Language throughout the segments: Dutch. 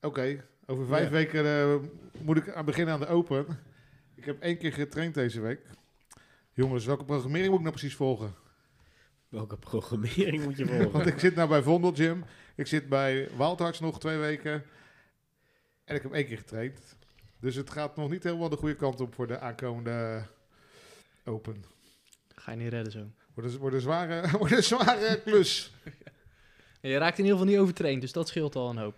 Oké, over vijf Ja. weken eh, moet ik aan beginnen aan de Open. Ik heb één keer getraind deze week. Jongens, welke programmering moet ik nou precies volgen? Welke programmering moet je volgen? Want ik zit nou bij Vondel Gym. Ik zit bij Wildhearts nog twee weken. En ik heb één keer getraind. Dus het gaat nog niet helemaal de goede kant op voor de aankomende Open. Ga je niet redden zo. Wordt een, wordt een, zware, wordt een zware klus. En je raakt in ieder geval niet overtraind, dus dat scheelt al een hoop.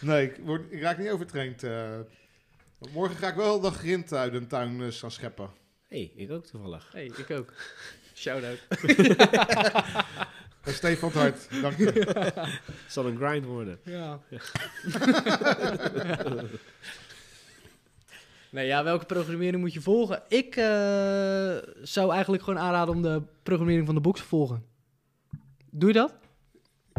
Nee, ik, word, ik raak niet overtraind. eh. Morgen ga ik wel de grind uit een tuin eh, gaan scheppen. hey, ik ook toevallig. hey, ik ook. Shout-out. En Stefan van het Hart, dank je. zal een grind worden. Ja. nee, ja, welke programmering moet je volgen? Ik eh, zou eigenlijk gewoon aanraden om de programmering van de box te volgen. Doe je dat?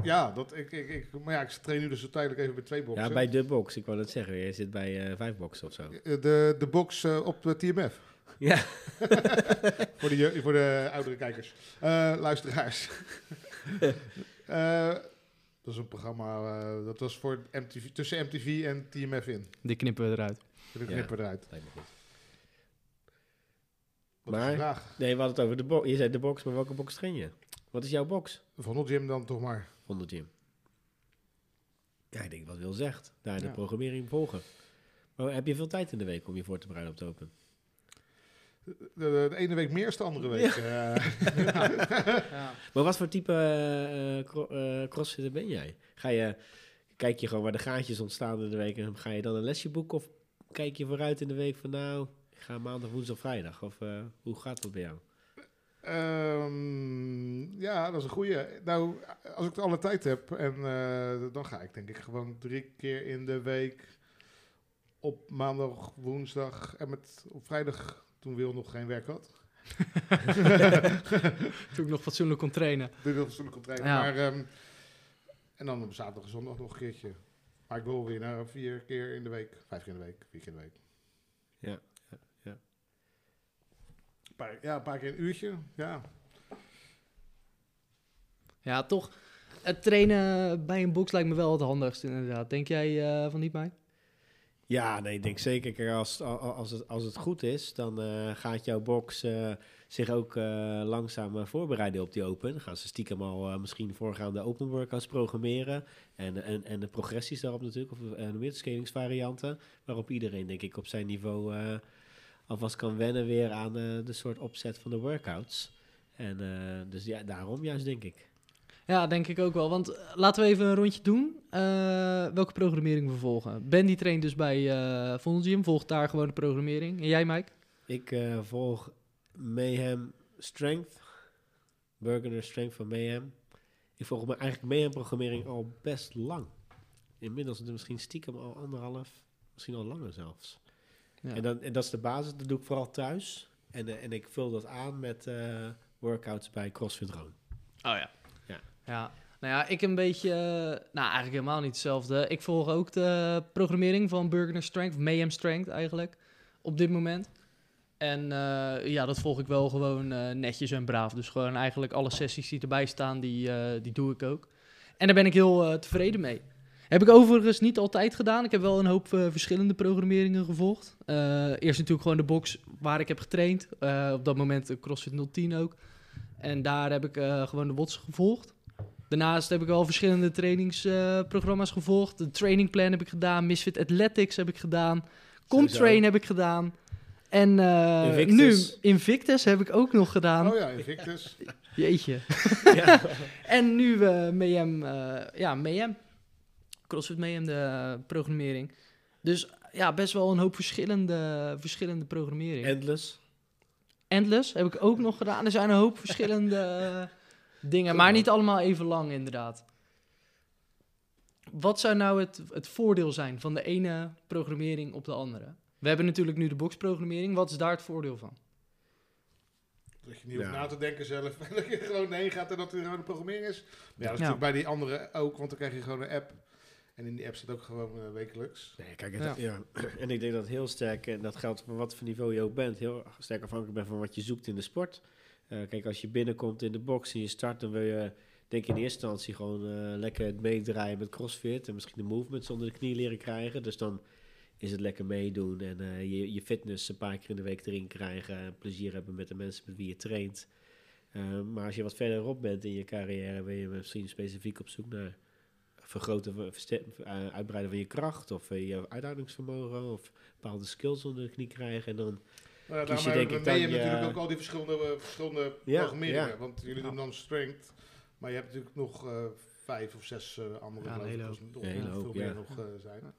Ja, dat, ik, ik, ik, maar ja, ik train nu dus tijdelijk even bij twee boxen. Ja, bij de box. Ik wou net zeggen, jij zit bij eh vijf boxen of zo. Eh, De, de box eh, op de TMF. Ja. voor, de, je- voor de oudere kijkers. Eh, luisteraars. Eh, dat is een programma, eh, dat was voor MTV, tussen MTV en TMF in. Die knippen we eruit. De Ja. knippen eruit. Lijkt me goed. Wat is Maar- de vraag? Nee, we hadden het over de box. Je zei de box, maar welke box train je? Wat is jouw box? Van Gym dan toch maar. Ja, ik denk wat Wil zegt. Daar de Ja. programmering volgen. Maar heb je veel tijd in de week om je voor te bereiden op het open? De, de, de ene week meer is de andere week. eh. Ja. Maar wat voor type eh, eh, cro- eh, crossfitter ben jij? Ga je, kijk je gewoon waar de gaatjes ontstaan in de week en ga je dan een lesje boeken? Of kijk je vooruit in de week van nou, ik ga maandag, woensdag, vrijdag? Of eh, hoe gaat dat bij jou? Ehm, ja, dat is een goeie. Nou, als ik alle tijd heb, en, eh, dan ga ik denk ik gewoon drie keer in de week op maandag, woensdag en met, op vrijdag, toen Wil nog geen werk had. Toen ik nog fatsoenlijk kon trainen. Toen ik kon trainen. Ja. Maar, ehm, en dan op zaterdag en zondag nog een keertje. Maar ik wil weer naar vier keer in de week, vijf keer in de week, vier keer in de week. Ja. Paar, ja, een paar keer een uurtje, ja. Ja, toch. Het trainen bij een box lijkt me wel het handigste inderdaad. Denk jij eh, van niet, Mike? Ja, nee, ik denk zeker. Kijk, als, als, als, het, als het goed is, dan eh, gaat jouw box eh, zich ook eh, langzaam voorbereiden op die open. Dan gaan ze stiekem al misschien voorgaande open workouts programmeren. En, en, en de progressies daarop natuurlijk, of uh, de scalingsvarianten. Waarop iedereen, denk ik, op zijn niveau eh, alvast kan wennen weer aan eh, de soort opzet van de workouts. En eh, dus ja, daarom juist, denk ik. Ja, denk ik ook wel. Want eh, laten we even een rondje doen. Welke programmering we volgen. Ben die traint dus bij Vondel Gym. Volgt daar gewoon de programmering. En jij, Mike? Ik volg Mayhem Strength. Burgener Strength van Mayhem. Ik volg mijn eigenlijk Mayhem-programmering al best lang. Inmiddels misschien stiekem al anderhalf, misschien al langer zelfs. Ja. En, dan, en dat is de basis, dat doe ik vooral thuis. En, eh, en ik vul dat aan met eh, workouts bij CrossFit Drone. Oh ja. Ja. Ja. Nou ja, ik een beetje... eh, nou, eigenlijk helemaal niet hetzelfde. Ik volg ook de programmering van Burgener Strength. Mayhem Strength eigenlijk. Op dit moment. En eh, ja, dat volg ik wel gewoon eh, netjes en braaf. Dus gewoon eigenlijk alle sessies die erbij staan, die, eh, die doe ik ook. En daar ben ik heel tevreden mee. Heb ik overigens niet altijd gedaan. Ik heb wel een hoop eh, verschillende programmeringen gevolgd. Eh, eerst natuurlijk gewoon de box waar ik heb getraind. Eh, op dat moment de CrossFit 010 ook. En daar heb ik eh, gewoon de WOTS gevolgd. Daarnaast heb ik al verschillende trainingsprogramma's gevolgd. De trainingplan heb ik gedaan. Misfit Athletics heb ik gedaan. Comtrain heb ik gedaan. En eh, Invictus. nu Invictus heb ik ook nog gedaan. Oh ja, Invictus. Jeetje. ja. En nu Mayhem, eh, ja, Mayhem. CrossFit Mayhem, de eh, programmering. Dus ja, best wel een hoop verschillende, verschillende programmering. Endless. Endless heb ik ook nog gedaan. Er zijn een hoop verschillende dingen, maar niet allemaal even lang inderdaad. Wat zou nou het, het voordeel zijn van de ene programmering op de andere? We hebben natuurlijk nu de boxprogrammering. Wat is daar het voordeel van? Dat je niet hoeft Ja. na te denken zelf. Dat je gewoon heen gaat en dat er gewoon een programmering is. Maar ja, dat is Ja. natuurlijk bij die andere ook, want dan krijg je gewoon een app. En in die app zit ook gewoon eh, wekelijks. Nee, kijk, het, ja. En ik denk dat heel sterk, en dat geldt voor wat voor niveau je ook bent, heel sterk afhankelijk bent van wat je zoekt in de sport. Eh, kijk, als je binnenkomt in de box en je start, dan wil je denk in eerste instantie gewoon eh, lekker het meedraaien met CrossFit en misschien de movements onder de knie leren krijgen. Dus dan is het lekker meedoen en eh, je, je fitness een paar keer in de week erin krijgen en plezier hebben met de mensen met wie je traint. Eh, maar als je wat verderop bent in je carrière, ben je misschien specifiek op zoek naar vergroten, eh, uitbreiden van je kracht of eh, je uithoudingsvermogen of bepaalde skills onder de knie krijgen. En dan Nou, Kies je denk ik dan je- natuurlijk ook al die verschillende, eh, verschillende Ja, programmeringen. ja. Want jullie doen dan strength, maar je hebt natuurlijk nog eh, vijf of zes eh, andere Ja, een hoop. nog veel meer ja. nog eh, zijn.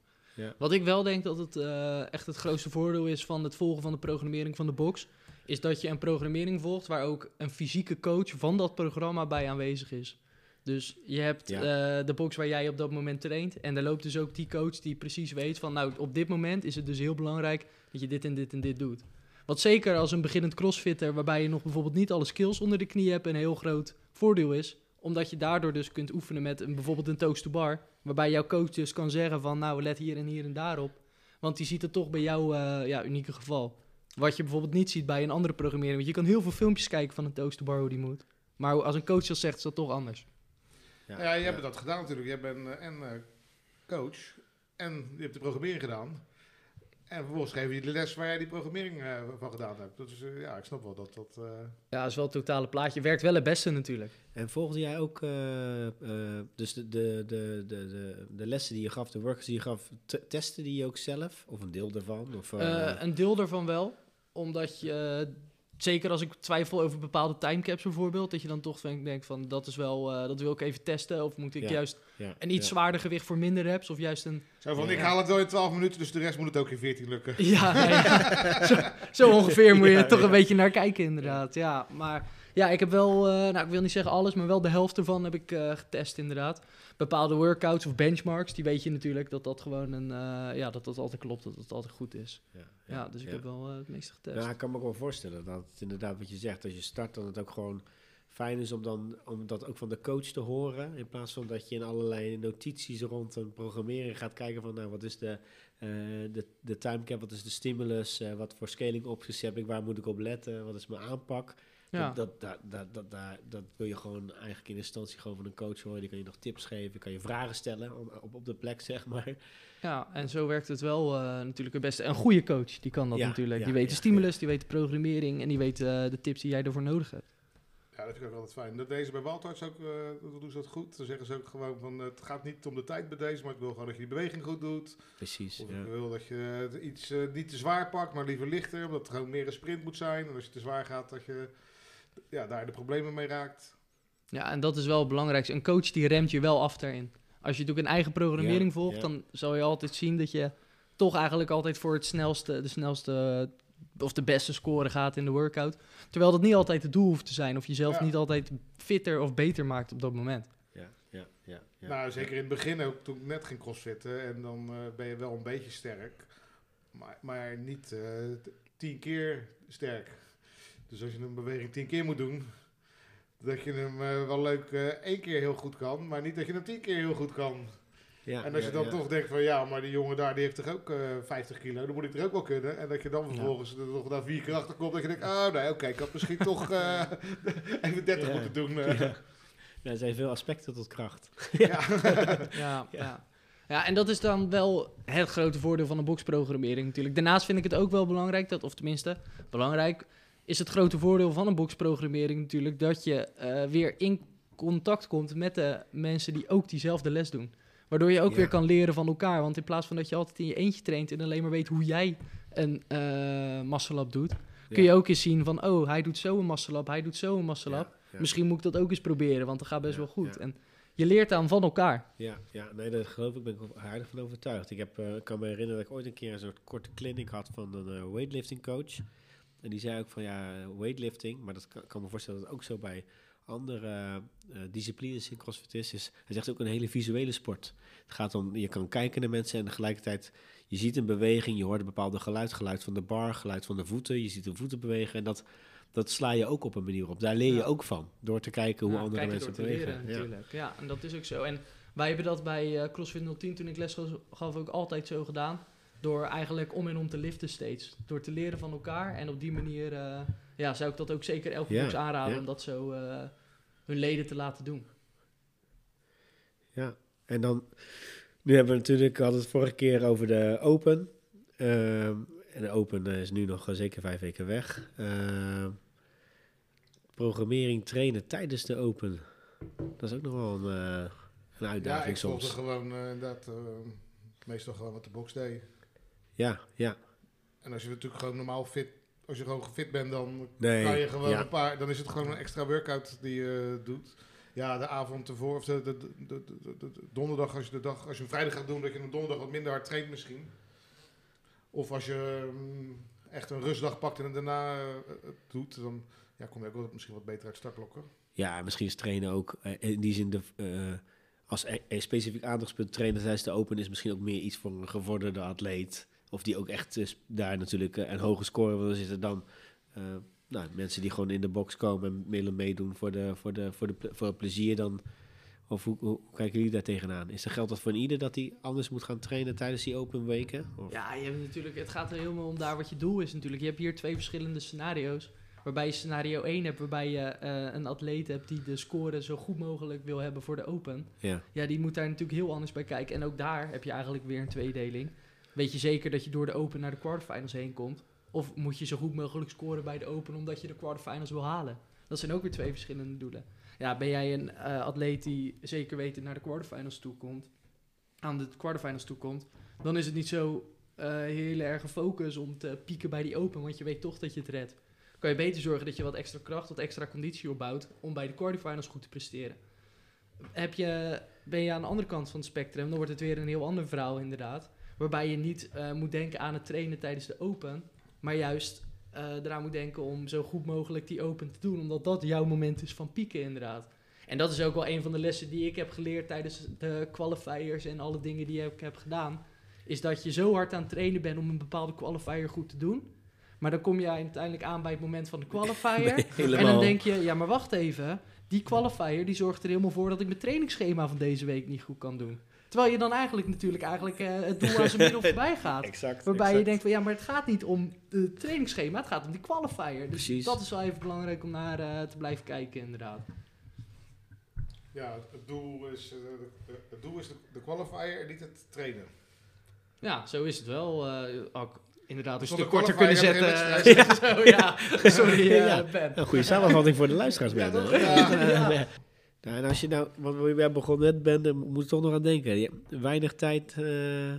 Wat ik wel denk dat het eh, echt het grootste voordeel is van het volgen van de programmering van de box, is dat je een programmering volgt waar ook een fysieke coach van dat programma bij aanwezig is. Dus je hebt Ja. eh, de box waar jij op dat moment traint. En daar loopt dus ook die coach die precies weet van... nou, op dit moment is het dus heel belangrijk dat je dit en dit en dit doet. Wat zeker als een beginnend crossfitter... waarbij je nog bijvoorbeeld niet alle skills onder de knie hebt... een heel groot voordeel is. Omdat je daardoor dus kunt oefenen met een, bijvoorbeeld een toast to bar... waarbij jouw coach dus kan zeggen van... nou, let hier en hier en daarop. Want die ziet het toch bij jouw eh, ja, unieke geval. Wat je bijvoorbeeld niet ziet bij een andere programmering. Want je kan heel veel filmpjes kijken van een toast to bar hoe die moet. Maar als een coach dat zegt, is dat toch anders. Ja, ja, je hebt dat gedaan natuurlijk. Jij bent eh, en eh, coach en je hebt de programmering gedaan. En vervolgens geven je de les waar jij die programmering eh, van gedaan hebt. Dus eh, ja, ik snap wel dat dat... eh, Ja, dat is wel het totale plaatje. Werkt wel het beste natuurlijk. En volgde jij ook, eh, eh, dus de, de, de, de, de, de lessen die je gaf, de workers die je gaf, te- testte die je ook zelf? Of een deel daarvan? Of, een deel daarvan wel. Omdat je, zeker als ik twijfel over bepaalde timecaps bijvoorbeeld, dat je dan toch denk- denkt van dat is wel, eh, dat wil ik even testen. Of moet ik Ja. juist ja, een iets ja. zwaarder gewicht voor minder reps? Of juist een... Zo van, Ja. ik haal het wel in 12 minuten, dus de rest moet het ook in 14 lukken. Ja. Zo, zo ongeveer moet je Ja, er toch ja. een beetje naar kijken inderdaad. Ja, maar ja, ik heb wel, eh, nou ik wil niet zeggen alles, maar wel de helft ervan heb ik eh, getest inderdaad. Bepaalde workouts of benchmarks, die weet je natuurlijk dat dat gewoon een, eh, ja, dat dat altijd klopt, dat het altijd goed is. Ja, Ja, dus ik heb wel eh, het meeste getest. Nou, ik kan me ook wel voorstellen dat het inderdaad wat je zegt, als je start, dan het ook gewoon fijn is om, dan, om dat ook van de coach te horen. In plaats van dat je in allerlei notities rond een programmering gaat kijken van, nou, wat is de, eh de, de timecap, wat is de stimulus, wat voor scaling opties heb ik, waar moet ik op letten, wat is mijn aanpak. Ja. Dat, dat, dat, dat, dat, wil je gewoon eigenlijk in instantie gewoon van een coach horen. Die kan je nog tips geven, kan je vragen stellen op, op de plek, zeg maar. Ja, en zo werkt het wel eh, natuurlijk het beste. Een goede coach, die kan dat Ja, natuurlijk. ja, die weet de ja, stimulus, die weet de programmering en die weet eh, de tips die jij ervoor nodig hebt. Ja, dat vind ik ook altijd fijn. Dat deze bij Waltarts ook, eh, dat doen ze dat goed. Dan zeggen ze ook gewoon van, het gaat niet om de tijd bij deze, maar ik wil gewoon dat je die beweging goed doet. Precies. Of Ja. ik wil dat je iets niet te zwaar pakt, maar liever lichter, omdat het gewoon meer een sprint moet zijn. En als je te zwaar gaat, dat je ja, daar de problemen mee raakt. Ja, en dat is wel het belangrijkste. Een coach die remt je wel af daarin. Als je natuurlijk een eigen programmering Ja, volgt, ja. dan zal je altijd zien dat je toch eigenlijk altijd voor het snelste, de snelste of de beste score gaat in de workout. Terwijl dat niet altijd het doel hoeft te zijn of jezelf Ja. niet altijd fitter of beter maakt op dat moment. Ja, ja, ja, ja. Nou, zeker in het begin ook, toen ik net ging crossfitten. En dan eh, ben je wel een beetje sterk. Maar, maar niet eh, tien keer sterk. Dus als je een beweging tien keer moet doen... Dat je hem eh, wel leuk eh, één keer heel goed kan, maar niet dat je hem tien keer heel goed kan. Ja, en als ja, je dan ja. toch denkt van ja, maar die jongen daar die heeft toch ook eh 50 kilo, dan moet ik er ook wel kunnen. En dat je dan vervolgens er nog na vier keer achter komt dat je denkt, oh nee, oké, ik had misschien toch eh, even 30 Ja. moeten doen. Ja. Ja, er zijn veel aspecten tot kracht. Ja. Ja, ja. ja, en dat is dan wel het grote voordeel van de boxprogrammering natuurlijk. Daarnaast vind ik het ook wel belangrijk, dat, of tenminste, belangrijk is het grote voordeel van een boxprogrammering natuurlijk dat je eh, weer in contact komt met de mensen die ook diezelfde les doen. Waardoor je ook Ja. weer kan leren van elkaar. Want in plaats van dat je altijd in je eentje traint en alleen maar weet hoe jij een muscle-up doet, kun je ook eens zien van, oh, hij doet zo een muscle-up, hij doet zo een. Ja. Misschien moet ik dat ook eens proberen, want dat gaat best wel goed. En je leert dan van elkaar. Ja, ja, nee, dat geloof ik, ben ik aardig van overtuigd. Ik heb, ik kan me herinneren dat ik ooit een keer een soort korte clinic had van een weightlifting coach. En die zei ook van ja, weightlifting, maar dat kan, kan me voorstellen dat het ook zo bij andere eh, disciplines in CrossFit is, is. Hij zegt ook een hele visuele sport. Het gaat om, je kan kijken naar mensen en tegelijkertijd, je ziet een beweging, je hoort een bepaalde geluid, geluid van de bar, geluid van de voeten, je ziet de voeten bewegen en dat, dat sla je ook op een manier op. Daar leer je Ja. ook van, door te kijken hoe Ja, andere kijken mensen bewegen. leren, ja. natuurlijk. Ja, en dat is ook zo. En wij hebben dat bij eh, CrossFit 010 toen ik les gaf ook altijd zo gedaan. Door eigenlijk om en om te liften steeds. Door te leren van elkaar. En op die manier eh, ja, zou ik dat ook zeker elke Ja, box aanraden ja. om dat zo eh, hun leden te laten doen. Ja, en dan, nu hebben we natuurlijk, we hadden het vorige keer over de Open. Ehm, en de Open eh, is nu nog zeker vijf weken weg. Ehm, programmering trainen tijdens de Open. Dat is ook nog wel een, eh, een Ja, uitdaging ik volgde soms. gewoon eh, inderdaad eh, meestal gewoon wat de box deed. Ja, ja. En als je natuurlijk gewoon normaal fit, als je gewoon gefit bent, dan Nee, kan je gewoon ja. een paar, dan is het gewoon een extra workout die je doet. Ja, de avond ervoor, of de, de, de, de, de- de- de donderdag, als je de dag, als je een vrijdag gaat doen, dat je een donderdag wat minder hard traint misschien. Of als je mm, echt een rustdag pakt en het daarna eh, het doet, dan ja, kom je ook wel misschien wat beter uit startblokken. Ja, misschien is trainen ook eh, in die zin de, eh, als een specifiek aandachtspunt trainen tijdens de Open is misschien ook meer iets voor een gevorderde atleet. Of die ook echt eh, daar natuurlijk eh, een hoge score willen zitten dan eh, nou, mensen die gewoon in de box komen en willen meedoen voor, de, voor, de, voor, de, voor het plezier dan. Of hoe, hoe kijken jullie daar tegenaan? Is er geldt dat voor ieder dat hij anders moet gaan trainen tijdens die open weken? Of? Ja, je hebt natuurlijk, het gaat er helemaal om daar wat je doel is natuurlijk. Je hebt hier twee verschillende scenario's. Waarbij je scenario 1 hebt, waarbij je een atleet hebt die de score zo goed mogelijk wil hebben voor de Open. Ja, Ja, die moet daar natuurlijk heel anders bij kijken. En ook daar heb je eigenlijk weer een tweedeling. Weet je zeker dat je door de Open naar de quarterfinals heen komt? Of moet je zo goed mogelijk scoren bij de Open omdat je de quarterfinals wil halen? Dat zijn ook weer twee verschillende doelen. Ja, ben jij een eh, atleet die zeker weten naar de quarterfinals toe komt, aan de quarterfinals toe komt, dan is het niet zo eh heel erg focus om te pieken bij die Open, want je weet toch dat je het redt. Kan je beter zorgen dat je wat extra kracht, wat extra conditie opbouwt om bij de quarterfinals goed te presteren. Heb je, ben je aan de andere kant van het spectrum, dan wordt het weer een heel ander verhaal inderdaad. Waarbij je niet eh, moet denken aan het trainen tijdens de Open, maar juist eh eraan moet denken om zo goed mogelijk die Open te doen, omdat dat jouw moment is van pieken inderdaad. En dat is ook wel een van de lessen die ik heb geleerd tijdens de qualifiers en alle dingen die ik heb gedaan. Is dat je zo hard aan het trainen bent om een bepaalde qualifier goed te doen. Maar dan kom je uiteindelijk aan bij het moment van de qualifier. Nee, En dan denk je, ja maar wacht even. Die qualifier die zorgt er helemaal voor dat ik mijn trainingsschema van deze week niet goed kan doen. Terwijl je dan eigenlijk natuurlijk eigenlijk eh, het doel aan zijn middel voorbij gaat. Exact. Waarbij je denkt van ja, maar het gaat niet om het trainingsschema, het gaat om die qualifier. Dus Precies. dat is wel even belangrijk om naar eh, te blijven kijken inderdaad. Ja, het doel is, eh, het doel is de, de qualifier en niet het trainen. Ja, zo is het wel. eh, ook inderdaad een stuk de korter kunnen zetten. Zo, ja. Sorry eh, Ja. Ben. Een goede samenvatting voor de luisteraars, Ja, Ben. Ja. Ja. Nou, en als je nou, want we hebben begonnen net, Ben, daar moet je toch nog aan denken. Je hebt weinig tijd, eh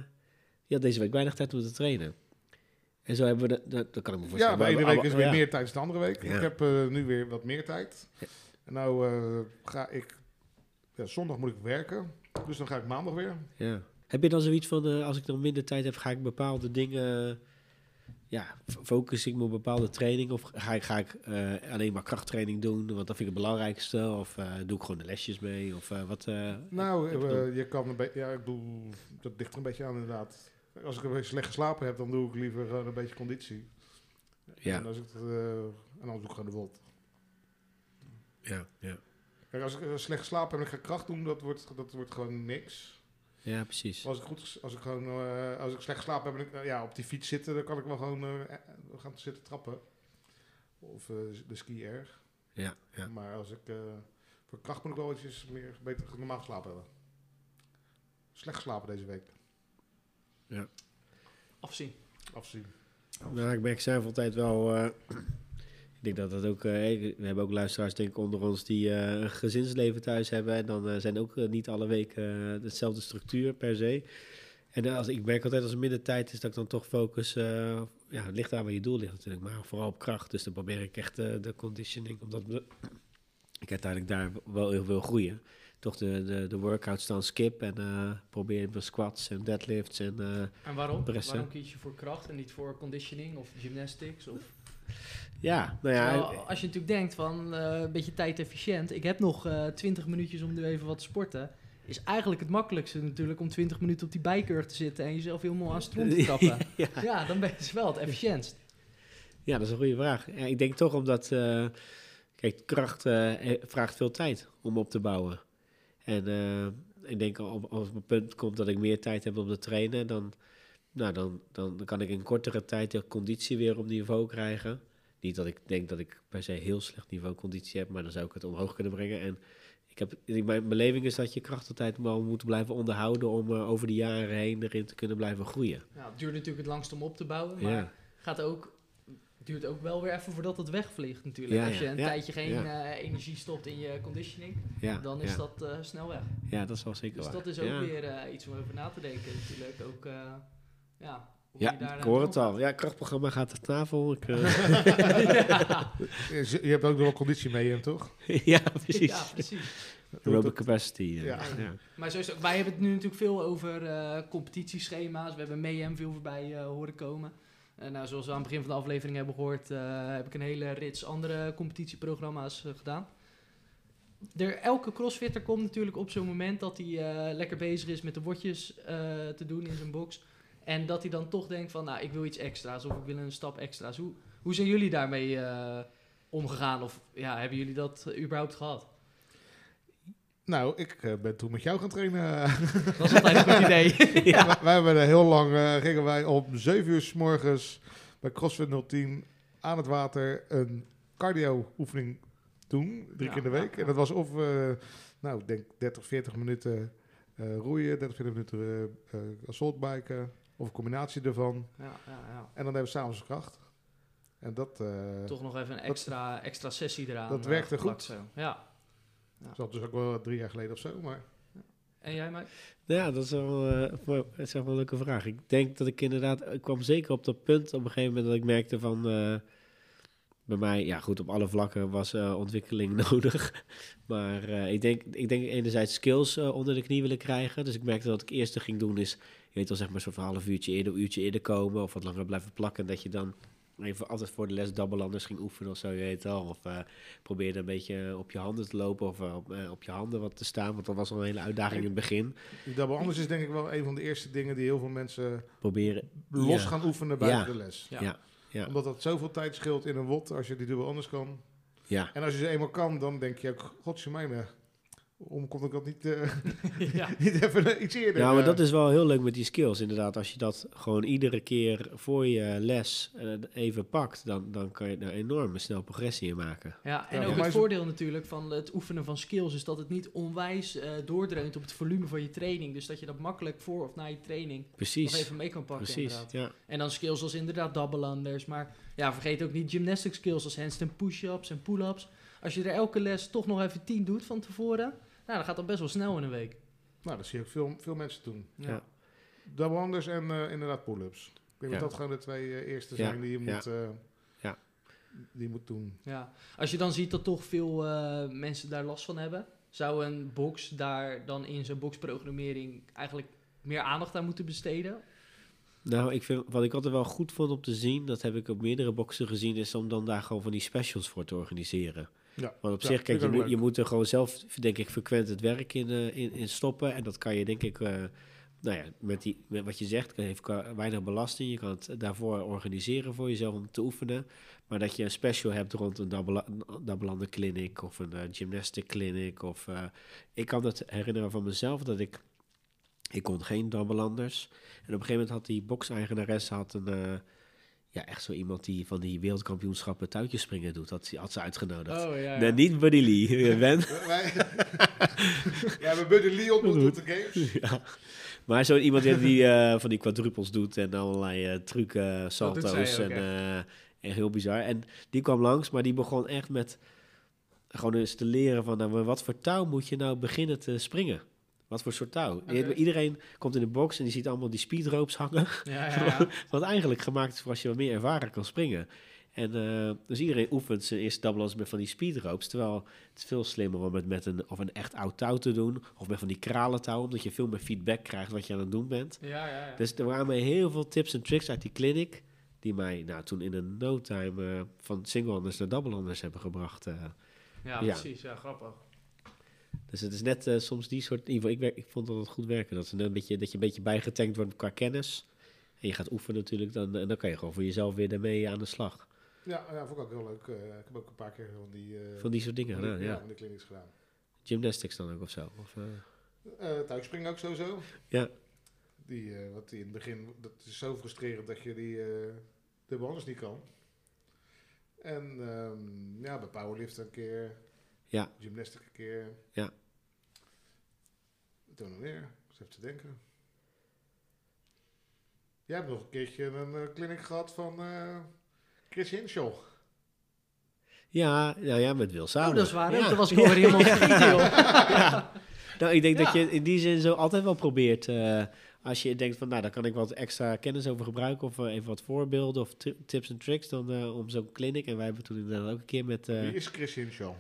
je had deze week weinig tijd om te trainen. En zo hebben we, dat, dat, dat kan ik me Ja, voorstellen. ene Maar- week maar- is weer ja. meer tijd dan de andere week. Ja. Ik heb eh, nu weer wat meer tijd. Ja. En nou eh, ga ik... Ja, zondag moet ik werken. Dus dan ga ik maandag weer. Ja. Heb je dan zoiets van, als ik dan minder tijd heb, ga ik bepaalde dingen, ja, focus ik me op bepaalde training of ga ik, ga ik eh, alleen maar krachttraining doen, want dat vind ik het belangrijkste, of eh, doe ik gewoon de lesjes mee, of eh, wat? Nou, je kan een beetje... Ja, ik bedoel, dat ligt er een beetje aan inderdaad. Als ik een beetje slecht geslapen heb, dan doe ik liever een beetje conditie. Ja. En, als ik, en anders doe ik gewoon de wot. ja, ja. Kijk, als ik slecht geslapen heb en ik ga kracht doen, dat wordt, dat wordt gewoon niks. Ja, precies. Als ik, goed, als ik gewoon, eh, als ik slecht geslapen heb en ik eh, ja, op die fiets zitten, dan kan ik wel gewoon eh, eh, gaan zitten trappen. Of eh, de ski erg. Ja, ja. Maar als ik eh, voor kracht moet ik wel iets meer beter normaal geslapen hebben. Slecht geslapen deze week. Afzien. Afzien. Nou, ik merk zelf altijd wel. Ik denk dat dat ook. eh, we hebben ook luisteraars, denk ik, onder ons die eh, een gezinsleven thuis hebben. En dan eh, zijn ook niet alle weken dezelfde structuur per se. En als, ik merk altijd als er minder tijd is, dat ik dan toch focus. ja, het ligt aan waar je doel ligt natuurlijk, maar vooral op kracht. Dus dan probeer ik echt de conditioning, omdat we- ik uiteindelijk daar wel heel veel groeien. Toch de, de, de workouts dan skip en eh, probeer mijn squats en deadlifts en En waarom? Pressen. Waarom kies je voor kracht en niet voor conditioning of gymnastics? Of... ja, nou ja. Terwijl als je natuurlijk denkt van eh, een beetje tijd-efficiënt, ik heb nog eh 20 minuutjes om nu even wat te sporten. Is eigenlijk het makkelijkste natuurlijk om 20 minuten op die bijkurg te zitten en jezelf helemaal aan stroom te trappen. ja. ja, dan ben je wel het efficiëntst. Ja, dat is een goede vraag. Ja, ik denk toch omdat, eh, kijk, kracht eh, eh, vraagt veel tijd om op te bouwen. En eh, ik denk al- als het punt komt dat ik meer tijd heb om te trainen, dan, nou, dan, dan, dan kan ik in kortere tijd de conditie weer op niveau krijgen. Niet dat ik denk dat ik per se heel slecht niveau conditie heb, maar dan zou ik het omhoog kunnen brengen. En ik heb, mijn beleving is dat je kracht altijd wel moet blijven onderhouden om eh, over de jaren heen erin te kunnen blijven groeien. Ja, het duurt natuurlijk het langst om op te bouwen, maar Ja, gaat ook, duurt ook wel weer even voordat het wegvliegt natuurlijk. Ja, Als je een tijdje geen eh, energie stopt in je conditioning, ja, dan is dat eh, snel weg. Ja, dat is wel zeker Dus waar. dat is ook weer iets om over na te denken natuurlijk. Ook, ja, Ja, ik hoor het al. Ja, krachtprogramma gaat op tafel. Ik, eh, ja. Je je hebt ook nog wel conditie mee, hem, toch? ja, precies. ja, precies. Aerobic capacity. eh, Ja. ja. Maar sowieso, wij hebben het nu natuurlijk veel over eh, competitieschema's. We hebben MEM veel voorbij eh, horen komen. En nou, zoals we aan het begin van de aflevering hebben gehoord, eh, heb ik een hele rits andere competitieprogramma's gedaan. Er, elke crossfitter komt natuurlijk op zo'n moment dat hij eh, lekker bezig is met de bordjes eh, te doen in zijn box. En dat hij dan toch denkt van, nou, ik wil iets extra's of ik wil een stap extra's. Hoe, hoe zijn jullie daarmee eh, omgegaan? Of ja, hebben jullie dat eh, überhaupt gehad? Nou, ik eh, ben toen met jou gaan trainen. Dat was altijd een goed idee. Ja. wij, wij hebben heel lang, gingen wij om 7 uur s morgens bij CrossFit 010 aan het water een cardio oefening doen, drie Ja, keer in de week. ja. En dat was of, nou, ik denk 30, 40 minuten roeien, 30, 40 minuten assaultbiken, of een combinatie ervan. Ja, ja, ja. En dan hebben we s'avonds kracht. En dat, eh Toch nog even een extra, extra sessie eraan. dat eh, werkte goed. Zo. Ja. dat was dus ook wel drie jaar geleden of zo, maar... En jij, Mike? Ja, dat is wel, eh, voor- dat is wel een leuke vraag. Ik denk dat ik inderdaad, ik kwam zeker op dat punt op een gegeven moment dat ik merkte van, eh, bij mij, ja goed, op alle vlakken was eh, ontwikkeling nodig. Maar eh, ik, denk, ik denk enerzijds skills eh, onder de knie willen krijgen. Dus ik merkte dat ik eerst ging doen is, je weet wel zeg maar zo'n half uurtje eerder, uurtje eerder komen of wat langer blijven plakken. Dat je dan even altijd voor de les dabbelanders ging oefenen of zo, je weet wel. Of eh, probeerde een beetje op je handen te lopen of op, op je handen wat te staan. Want dat was al een hele uitdaging in het begin. Die double anders is denk ik wel een van de eerste dingen die heel veel mensen Proberen los Ja. gaan oefenen buiten Ja. de les. Ja. Ja, ja, Omdat dat zoveel tijd scheelt in een wot als je die dubbel anders kan. ja. En als je ze eenmaal kan, dan denk je ook, godsjemijne, waarom kon ik dat niet, eh, ja. niet even iets eerder? Ja, maar eh? dat is wel heel leuk met die skills. Inderdaad, als je dat gewoon iedere keer voor je les eh, even pakt, dan, dan kan je daar enorme snel progressie in maken. ja, en Ja, ook het voordeel natuurlijk van het oefenen van skills is dat het niet onwijs eh doordreunt op het volume van je training. Dus dat je dat makkelijk voor of na je training nog even mee kan pakken precies. inderdaad. Ja. En dan skills als inderdaad double unders. Maar ja, vergeet ook niet gymnastic skills als handstand push-ups en pull-ups. Als je er elke les toch nog even 10 doet van tevoren, nou, dan gaat dat best wel snel in een week. Nou, dat zie ik veel, veel mensen doen. Ja. Double anders en eh, inderdaad pull-ups. Ik denk Ja. dat dat gewoon de twee eh, eerste Ja, zijn die je ja. moet, eh, Ja. die je moet doen. Ja, als je dan ziet dat toch veel eh, mensen daar last van hebben, zou een box daar dan in zijn boxprogrammering eigenlijk meer aandacht aan moeten besteden? Nou, ik vind, wat ik altijd wel goed vond om te zien, dat heb ik op meerdere boxen gezien, is om dan daar gewoon van die specials voor te organiseren. Ja. Want op Ja, zich, kijk, je moet, je moet er gewoon zelf, denk ik, frequent het werk in, eh, in, in stoppen. En dat kan je, denk ik, eh, nou ja, met, die, met wat je zegt, heeft weinig belasting. Je kan het daarvoor organiseren voor jezelf om te oefenen. Maar dat je een special hebt rond een double- clinic of een eh, gymnastic clinic. Of, ik kan het herinneren van mezelf dat ik, ik kon geen double-anders. En op een gegeven moment had die box-eigenares had een... eh, ja, echt zo iemand die van die wereldkampioenschappen touwtjes springen doet. Dat had ze uitgenodigd. Oh ja. Nee, niet Buddy Lee, eh, Ben. Wij, ja, we hebben Buddy Lee ontmoet op de games. ja. Maar zo iemand die, die eh, van die quadruples doet en allerlei eh trucken, doet salto's en, eh, en heel bizar. En die kwam langs, maar die begon echt met gewoon eens te leren van nou, wat voor touw moet je nou beginnen te springen? Wat voor soort touw? Iedereen komt in de box en die ziet allemaal die speedropes hangen. Ja, ja, ja. Wat eigenlijk gemaakt is voor als je wat meer ervaren kan springen. En eh, dus iedereen oefent zijn eerste double met van die speedropes. Terwijl het is veel slimmer om het met een, of een echt oud touw te doen. Of met van die kralentouw, omdat je veel meer feedback krijgt wat je aan het doen bent. ja, ja, ja. Dus er waren mij heel veel tips en tricks uit die clinic. Die mij nou, toen in een no time eh, van single-handers naar double-handers hebben gebracht. eh. ja. precies. Ja, grappig. Dus het is net eh, soms die soort... In ieder geval, ik, ik vond dat het goed werken. Dat, een beetje, dat je een beetje bijgetankt wordt qua kennis. En je gaat oefenen natuurlijk. Dan, en dan kan je gewoon voor jezelf weer daarmee aan de slag. Ja, ja, vond ik ook heel leuk. Eh, ik heb ook een paar keer van die, eh Van die soort dingen gedaan, ja. van die clinics gedaan. Gymnastics dan ook of zo. Of, eh, Eh touwspringen ook sowieso. Ja. Die, eh, wat die in het begin, dat is zo frustrerend dat je die eh dubbel anders niet kan. En ehm, ja, bij powerlift een keer. Ja. Gymnastic een keer. Ja. Toen nog meer. Dus even te denken. Jij hebt nog een keertje een eh, clinic gehad van eh, Chris Hinshaw. Ja, nou ja, met Wil samen. Oh, dat is waar. Ja. Dat was ik alweer helemaal vergeten, joh. ja. Nou, ik denk dat Ja. je in die zin zo altijd wel probeert. eh, als je denkt van, nou, daar kan ik wat extra kennis over gebruiken. Of even wat voorbeelden of ti- tips en tricks dan eh, om zo'n clinic. En wij hebben toen inderdaad ook een keer met... eh, Wie is Chris Hinshaw?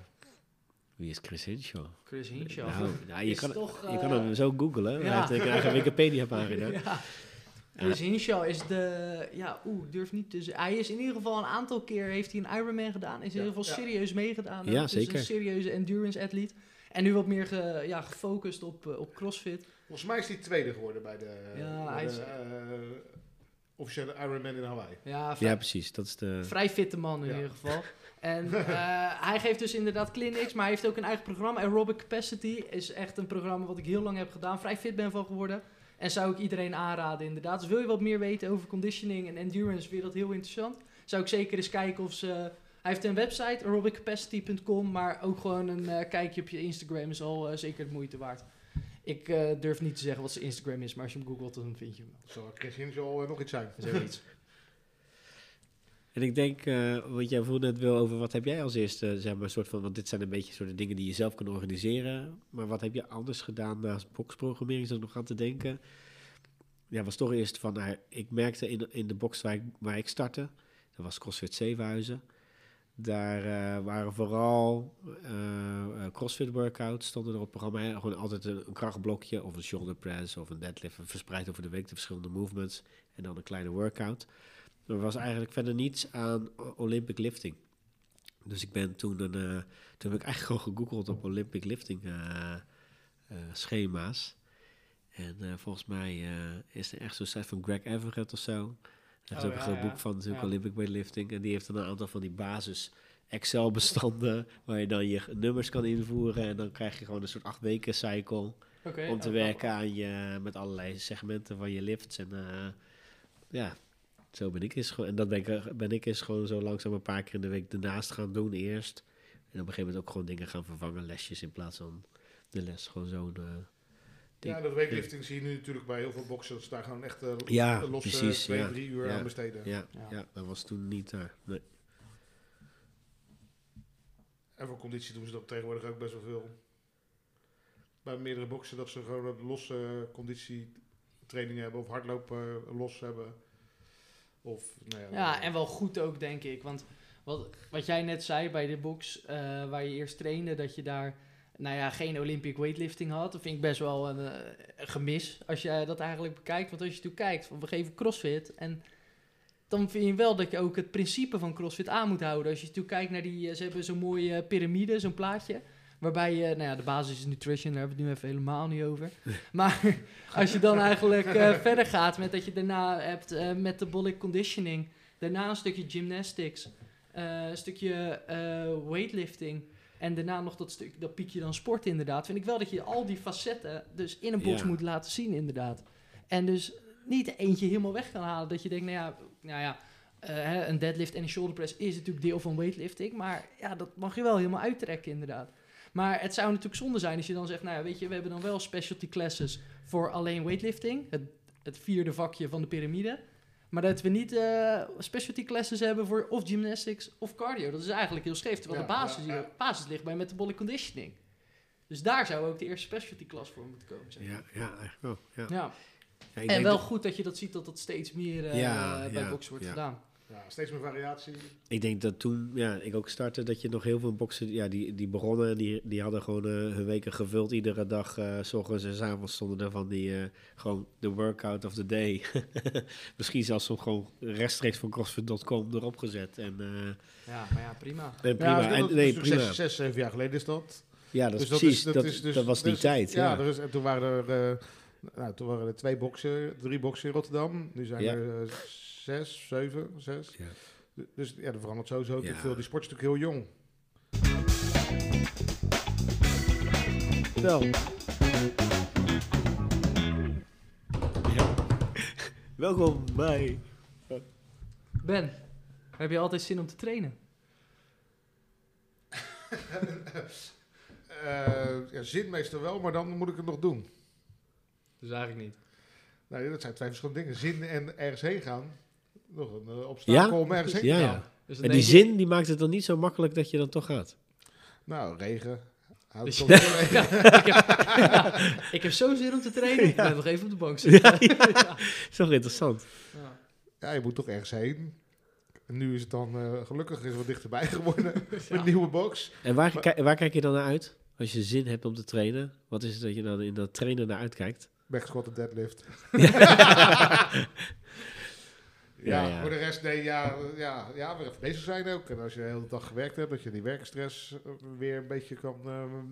Wie is Chris Hinshaw? Chris Hinshaw. Nou, nou, je, Is kan, toch, je eh, kan hem zo googlen. Hij heeft een eigen Wikipedia-pagina. Ja. Chris Hinshaw is de... Ja, oeh, durf niet te zeggen. Hij is in ieder geval een aantal keer... Heeft hij een Ironman gedaan. Is Ja, heel veel ja. serieus meegedaan. Ja, dus zeker. een serieuze endurance athlete. En nu wat meer ge- ja, gefocust op, eh, op crossfit. Volgens mij is hij tweede geworden bij de, Ja, bij hij de is- eh, officiële Ironman in Hawaii. Ja, vrij, Ja, precies. Dat is de... vrij fitte man in Ja. ieder geval. En eh, hij geeft dus inderdaad clinics, maar hij heeft ook een eigen programma. Aerobic Capacity is echt een programma wat ik heel lang heb gedaan. Vrij fit ben van geworden. En zou ik iedereen aanraden inderdaad. Dus wil je wat meer weten over conditioning en endurance, vind je dat heel interessant. Zou ik zeker eens kijken of ze... Hij heeft een website, aerobiccapacity.com, maar ook gewoon een eh, kijkje op je Instagram is al eh, zeker de moeite waard. Ik durf niet te zeggen wat zijn Instagram is, maar als je hem googelt, dan vind je hem Zal Chris Hinshaw eh, nog iets zijn? Zoiets. En ik denk, eh want jij vroeg net wel over wat heb jij als eerste, zeg maar, soort van, want dit zijn een beetje soort dingen die je zelf kan organiseren. Maar wat heb je anders gedaan naast boxprogrammering, zo nog aan te denken? Ja, was toch eerst van, nou, ik merkte in, in de box waar ik, startte, dat was CrossFit Zevenhuizen. Daar eh, waren vooral eh, CrossFit workouts stonden er op het programma. Gewoon altijd een, een krachtblokje of een shoulder press of een deadlift. Verspreid over de week de verschillende movements. En dan een kleine workout. Er was eigenlijk verder niets aan Olympic lifting. Dus ik ben toen, een, eh, toen heb ik eigenlijk gewoon gegoogeld op Olympic lifting eh, eh, schema's. En volgens mij is er echt zo'n site van Greg Everett of zo. Hij heeft Oh, ook een ja, groot ja. boek van natuurlijk Ja. Olympic weightlifting. En die heeft dan een aantal van die basis Excel bestanden. waar je dan je nummers kan invoeren. En dan krijg je gewoon een soort acht weken cycle om te oh, werken aan je, met allerlei segmenten van je lifts. En ja, zo ben ik eens gewoon. En dat ben ik, ben ik eens gewoon zo langzaam een paar keer in de week ernaast gaan doen eerst. En op een gegeven moment ook gewoon dingen gaan vervangen, lesjes in plaats van de les. Gewoon zo'n... ding. Ja, dat weightlifting zie je nu natuurlijk bij heel veel boxers. Daar gaan echt eh, Ja, losse precies, twee, ja. drie uur Ja. aan besteden. ja, Ja. ja. dat was toen niet daar. Nee. En voor conditie doen ze dat tegenwoordig ook best wel veel. Bij meerdere boxen dat ze gewoon losse conditietraining hebben. Of hardlopen eh, los hebben. Of, nou ja, Ja, en wel goed ook, denk ik. Want wat, wat jij net zei bij de box, eh, waar je eerst trainde, dat je daar nou ja, geen Olympic weightlifting had. Dat vind ik best wel een, eh, een gemis, als je dat eigenlijk bekijkt. Want als je natuurlijk kijkt, van, we geven crossfit en dan vind je wel dat je ook het principe van CrossFit aan moet houden. Als je natuurlijk kijkt naar die, eh, ze hebben zo'n mooie eh, piramide, zo'n plaatje. Waarbij je, nou ja, de basis is nutrition, daar hebben we het nu even helemaal niet over. Maar als je dan eigenlijk eh, verder gaat met dat je daarna hebt eh, metabolic conditioning, daarna een stukje gymnastics, eh, een stukje weightlifting en daarna nog dat stuk, dat piekje dan sport inderdaad, vind ik wel dat je al die facetten dus in een box Ja. moet laten zien inderdaad. En dus niet eentje helemaal weg kan halen, dat je denkt, nou ja, nou ja een deadlift en een shoulder press is natuurlijk deel van weightlifting, maar ja, dat mag je wel helemaal uittrekken inderdaad. Maar het zou natuurlijk zonde zijn als je dan zegt, nou ja, weet je, we hebben dan wel specialty classes voor alleen weightlifting, het, het vierde vakje van de piramide. Maar dat we niet eh, specialty classes hebben voor of gymnastics of cardio. Dat is eigenlijk heel scheef, terwijl Ja, de basis, ja, ja. basis ligt bij metabolic conditioning. Dus daar zou ook de eerste specialty class voor moeten komen. Zeg. Ja, ja, eigenlijk wel. Ja. Ja. Ja, ik En wel dat- goed dat je dat ziet dat dat steeds meer eh, Ja, bij ja, box wordt ja. gedaan. Ja, steeds meer variatie. Ik denk dat toen ja, ik ook startte, dat je nog heel veel boksen, ja, die, die begonnen en die, die hadden gewoon eh, hun weken gevuld. Iedere dag, eh, s ochtends en s avonds stonden er van die, eh, gewoon de workout of the day. Misschien zelfs gewoon rechtstreeks van CrossFit.com erop gezet. En, Ja, maar ja, prima. en prima. Ja, dat, en, dat nee, prima. Zes, zes, zeven jaar geleden is dat. Ja, dat is Dus precies. Dat, is dat, dus- was die dus- tijd. Ja, Ja, er is, en toen waren er, nou, toen waren er twee boksen, drie boksen in Rotterdam. Nu zijn Ja. er zes, zeven, zes. Ja. Dus ja, er verandert sowieso Ja. veel. Die sport is natuurlijk heel jong. Wel. Ja. Welkom bij. Ben, heb je altijd zin om te trainen? Eh, ja, zin meestal wel, maar dan moet ik het nog doen. Dus eigenlijk niet. Nee, dat zijn twee verschillende dingen. Zin en ergens heen gaan. Nog een uh, obstakel om ergens heen Ja, te ja. gaan. Dus dan En die je- zin die maakt het dan niet zo makkelijk dat je dan toch gaat. Nou, regen. Dus- ik, heb, ja, ik heb zo zin om te trainen. Ik blijf nog even op de bank zitten. Ja. Is toch interessant? Ja. Ja, je moet toch ergens heen. En nu is het dan eh, gelukkig is het wat dichterbij geworden. Met een nieuwe box. En waar, waar kijk je dan naar uit? Als je zin hebt om te trainen, wat is het dat je dan in dat trainen naar uitkijkt? Back squat en deadlift. Ja, Ja, ja. voor de rest, nee, ja, ja, ja, weer even bezig zijn ook. En als je de hele dag gewerkt hebt, dat je die werkstress eh, weer een beetje kan ehm,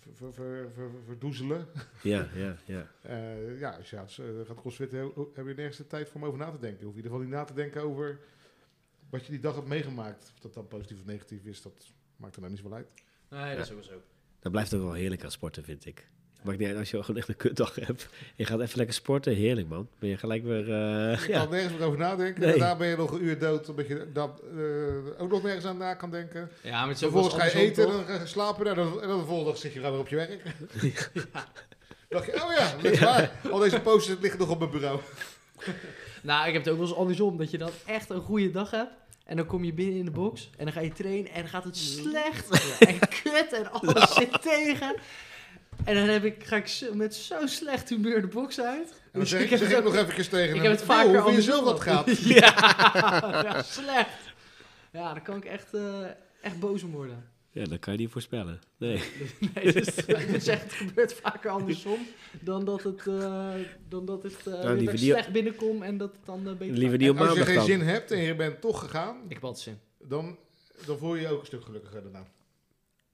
ver- ver- ver- ver- verdoezelen. Ja, ja, ja. Eh, ja, als je gaat, eh, gaat crossfitten, he- heb je nergens de tijd voor om over na te denken. Je hoeft in ieder geval niet na te denken over wat je die dag hebt meegemaakt. Of dat dan positief of negatief is, dat maakt er nou niet zoveel uit. Nee, dat is ook zo. Dat blijft ook wel heerlijk aan sporten, vind ik. Maakt niet uit als je gewoon echt een kutdag hebt. Je gaat even lekker sporten, heerlijk man. Ben je gelijk weer... eh, Je ja. kan nergens meer over nadenken. Nee. En daarna ben je nog een uur dood, omdat je dan eh, ook nog nergens aan na kan denken. Ja, maar Vervolgens ga je eten, toch? dan ga je slapen nou, dan, en dan de volgende dag zit je gewoon weer op je werk. dacht je, oh ja, dat is waar. Al deze posters liggen nog op mijn bureau. Nou, ik heb het ook wel eens andersom. Dat je dan echt een goede dag hebt. En dan kom je binnen in de box. En dan ga je trainen. En dan gaat het slecht. En kut. En alles zit tegen. En dan heb ik, ga ik zo- met zo'n slecht humeur de box uit. En dan Dus zeg ik, heb zeg het ik ook- nog even tegen Ik hem, heb het "Nou, vaker hoe vind je zelf andersom. dat gaat? ja, ja, slecht. Ja, dan kan ik echt, eh, echt boos om worden. ja, dat kan je niet voorspellen. Nee. Nee, dus, ik zeg, het gebeurt vaker andersom dan dat het, eh, dan dat het eh, Nou, weer liever dat ik niet- slecht binnenkom en dat het dan beter Liever op als je geen dan. zin hebt en je bent toch gegaan, Ik heb altijd zin. dan, dan voel je je ook een stuk gelukkiger daarna.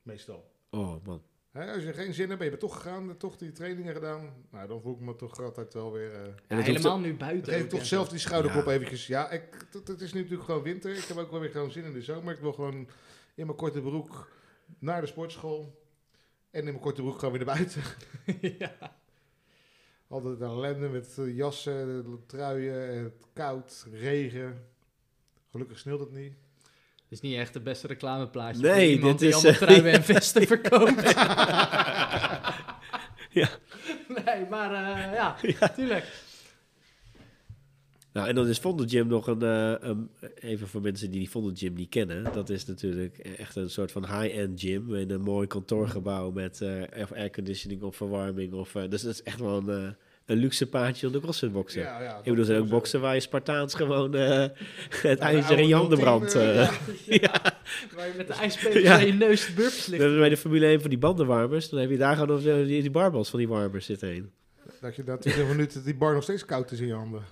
Meestal. Oh man. Hè, als je geen zin hebt en je bent toch gegaan, toch die trainingen gedaan, nou, dan voel ik me toch altijd wel weer... eh, En Ja, het hoeft helemaal nu buiten. geef ook, toch zelf die schouderklop Ja. eventjes. Ja, ik, het, het is nu natuurlijk gewoon winter. Ik heb ook wel weer gewoon zin in de zomer. Ik wil gewoon in mijn korte broek naar de sportschool. En in mijn korte broek gewoon weer naar buiten. ja. Altijd een ellende met eh, jassen, truien, het koud, regen. Gelukkig sneeuwt het niet. Het is niet echt het beste reclameplaatje Nee, voor iemand dit die is, allemaal eh, truien en vesten verkoopt. Ja. Nee, maar eh, ja, tuurlijk. Nou, en dan is Vondel Gym nog een, eh, een- even voor mensen die die Vondel Gym niet kennen. Dat is natuurlijk echt een soort van high-end gym in een mooi kantoorgebouw met airconditioning of verwarming. Of, dus dat is echt wel een, een luxe paardje om de crossfit boksen. Ja, ja, Ik bedoel, er zijn ook dat- boksen waar je Spartaans gewoon eh, het ijzer in je handen brandt. 010, eh, eh. ja. Waar je met de ijspegels Ja. aan je neus de burpees We ligt. hebben bij de Formule 1 van die bandenwarmers. Dan heb je daar gewoon op die, die barbels van die warmers zitten heen. Dat je na 20 minuten die bar nog steeds koud is in je handen.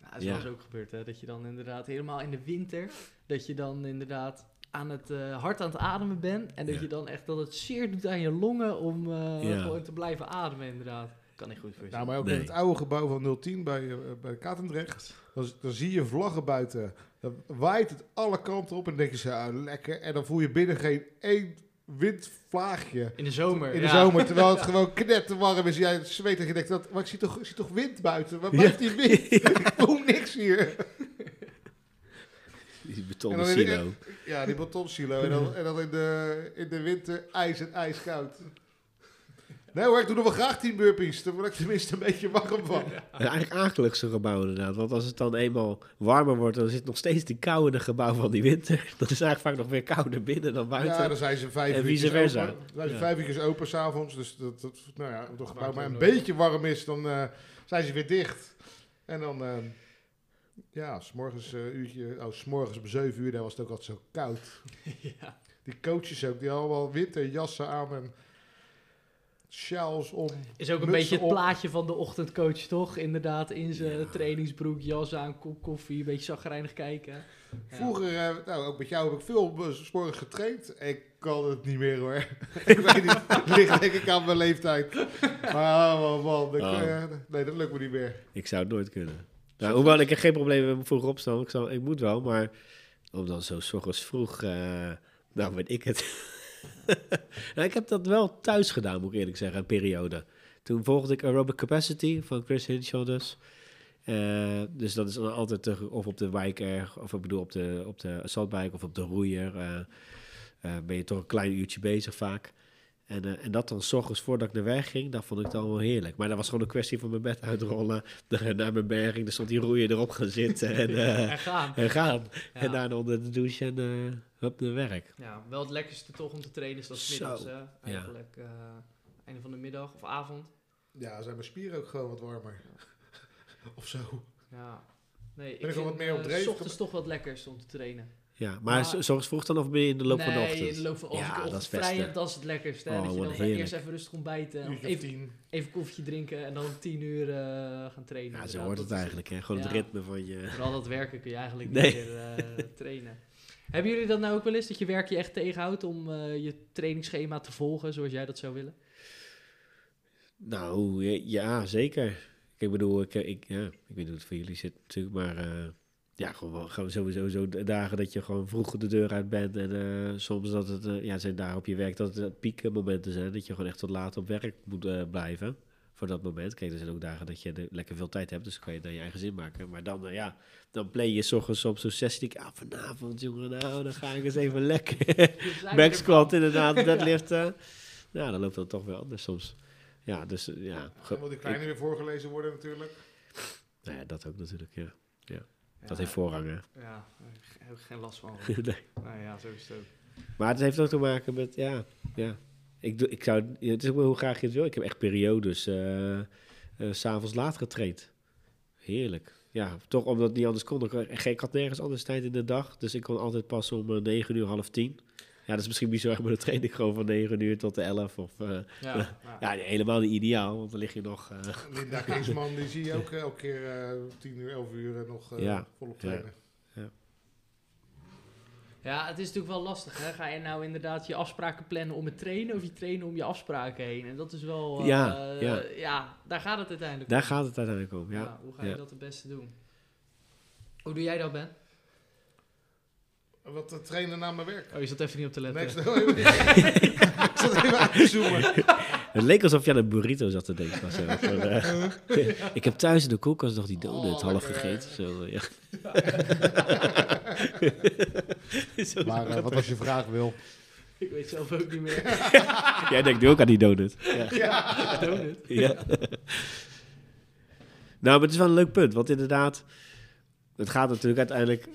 Ja, dat is Ja. wel eens ook gebeurd, hè? Dat je dan inderdaad helemaal in de winter, dat je dan inderdaad aan het eh, hard aan het ademen bent. En dat Ja. je dan echt dat het zeer doet aan je longen om eh, Ja. gewoon te blijven ademen, inderdaad. Kan niet goed voor je Nou, maar ook Nee. in het oude gebouw van 010 bij, eh, bij Katendrecht. Dan, zie je vlaggen buiten. Dan waait het alle kanten op en dan denk je zo, ah, lekker. En dan voel je binnen geen één windvlaagje. In de zomer. In de ja. zomer, terwijl het gewoon knetterwarm is. Jij zweet en je denkt, dat, maar ik zie toch, ik zie toch wind buiten? Waar blijft die wind? ik voel niks hier. Die betonnen dan silo. Ja, die betonsilo. En dan, en dan in, de, in de winter ijs en ijskoud. Nee hoor, ik doe nog wel graag 10 burpees. Daar word ik tenminste een beetje warm van. Ja, eigenlijk akelig zo'n gebouw inderdaad. Want als het dan eenmaal warmer wordt, dan zit nog steeds die kou in het gebouw van die winter. Dat is eigenlijk vaak nog weer kouder binnen dan buiten. Ja, dan zijn ze vijf En uurtjes vice versa. open. Dan zijn ze Ja. vijf uurtjes open s'avonds. Dus dat, dat, nou ja, als het gebouw maar een beetje warm is, dan eh, zijn ze weer dicht. En dan, eh, ja, s'morgens eh uurtje, oh, s'morgens om zeven uur, daar was het ook altijd zo koud. ja. Die coaches ook, die hadden allemaal winterjassen aan en sjaals om. Is ook een beetje het op. plaatje van de ochtendcoach, toch? Inderdaad, in zijn trainingsbroek, jas aan, kop koffie, een beetje zagrijnig kijken. Ja. Vroeger, eh, nou ook met jou heb ik veel 's morgens getraind. Ik kan het niet meer hoor. ik weet niet, het ligt denk ik aan mijn leeftijd. Maar oh, man, man, ik, Oh. nee, dat lukt me niet meer. Ik zou het nooit kunnen. Nou, hoewel ik heb geen probleem met vroeg opstaan. Ik, zal, ik moet wel, maar om dan zo 's ochtends vroeg, eh, nou weet ik het. nou, ik heb dat wel thuis gedaan, moet ik eerlijk zeggen, een periode. Toen volgde ik Aerobic Capacity van Chris Hinshaw dus. Eh, dus dat is dan altijd of op de bike erg, of ik bedoel op de, op de assaultbike of op de roeier. eh, ben je toch een klein uurtje bezig vaak. En, eh, en dat dan s ochtends voordat ik naar werk ging, dat vond ik dan wel heerlijk. Maar dat was gewoon een kwestie van mijn bed uitrollen, de- naar mijn berging, er stond die roeien erop gaan zitten en, eh, En gaan. en gaan. Ja. En daarna onder de douche en eh hup naar werk. Ja, wel het lekkerste toch om te trainen is dat Zo. middags, hè? Eigenlijk, eh einde van de middag of avond. Ja, zijn mijn spieren ook gewoon wat warmer. of zo. Ja. Nee, ik Ben ik wel vind wat meer op dreef? ochtends toch wat lekkers om te trainen. Ja, maar, Maar- s- zoals vroeg dan of ben je in de loop nee, van de ochtend? in de loop van Ja, de dat ochtend is vrij beste. heb, dat is het lekkerst. Hè? Oh, dat je dan heerlijk. eerst even rustig ontbijten, even, tien. even koffietje drinken en dan om tien uur eh, gaan trainen. Ja, zo hoort dat het eigenlijk. Hè? Gewoon het Ja. ritme van je... Vooral dat werken kun je eigenlijk Nee. niet meer eh, trainen. Hebben jullie dat nou ook wel eens, dat je werk je echt tegenhoudt om eh, je trainingsschema te volgen zoals jij dat zou willen? Nou, ja, ja, zeker. Ik bedoel, ik, ik, ja, ik weet niet hoe het voor jullie zit natuurlijk, maar eh, ja, gewoon, gewoon sowieso zo dagen dat je gewoon vroeg de deur uit bent en eh, soms dat het, eh, ja, zijn dagen op je werk dat het piekmomenten zijn, dat je gewoon echt tot laat op werk moet eh, blijven voor dat moment. Kijk, er zijn ook dagen dat je er lekker veel tijd hebt, dus dan kan je dan je eigen zin maken. Maar dan, ja, dan play je 's ochtends op zo'n sessie, denk ik, ah, vanavond jongen, nou, dan ga ik eens even lekker back squat inderdaad, deadliften. Nou, dan loopt dat toch wel anders soms. Ja, dus ja. Dan moet die kleine weer voorgelezen worden natuurlijk. Nou ja, dat ook natuurlijk, ja. Ja, Dat heeft voorrang, hè. Ja, daar heb ik geen last van. nee. nou ja, zo is het ook. Maar het heeft ook te maken met, ja, ja. Ik, doe, ik zou, het is ook wel hoe graag je het wil. Ik heb echt periodes eh, eh, s s'avonds laat getraind. Heerlijk. Ja, toch omdat het niet anders kon. Ik, ik had nergens anders tijd in de dag. Dus ik kon altijd pas om eh, 9 uur, half 10. Ja, dat is misschien bizar, maar dan train ik gewoon van 9 uur tot de 11. Of, eh, Ja, ja. ja, helemaal niet ideaal, want dan lig je nog... eh, Linda Kingsman, die zie je ook eh, elke keer eh 10 uur, 11 uur nog eh, Ja. volop Ja. trainen. Ja, het is natuurlijk wel lastig. Hè? Ga je nou inderdaad je afspraken plannen om het trainen of je trainen om je afspraken heen? En dat is wel. eh, Ja, eh, ja. ja, daar gaat het uiteindelijk daar om. gaat het uiteindelijk om, ja. Ja, hoe ga je Ja. dat het beste doen? Hoe doe jij dat, Ben? Wat trainen na mijn werk. Oh, je zat even niet op te letten. Nee, ik zat even- uit te zoomen. Het leek alsof je aan een burrito zat te denken. zo. Van, eh, ik heb thuis in de koelkast nog die donut Oh, half gegeten. Zo, ja. Zo Maar eh, wat was je vraag, Wil? Ik weet zelf ook niet meer. er. Jij denkt nu ook aan die donut. Ja. Ja. Donut. ja. nou, maar het is wel een leuk punt. Want inderdaad, het gaat natuurlijk uiteindelijk...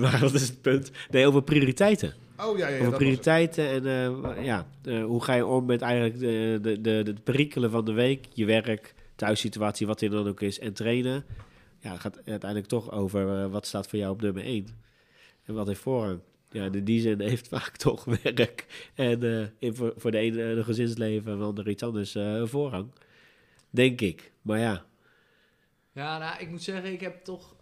maar wat is het punt? Nee, over prioriteiten. Oh ja, ja, ja over dat was het. prioriteiten en eh, ja, eh, hoe ga je om met eigenlijk de, de, de, de perikelen van de week, je werk, thuissituatie, wat er dan ook is, en trainen. Ja, het gaat uiteindelijk toch over eh, wat staat voor jou op nummer 1 en wat heeft voorrang. Ja, in die zin heeft vaak toch werk en eh, in, voor, voor de ene een gezinsleven en de ander iets anders eh, voorrang. Denk ik. Maar ja, Ja, nou, ik moet zeggen, ik heb toch...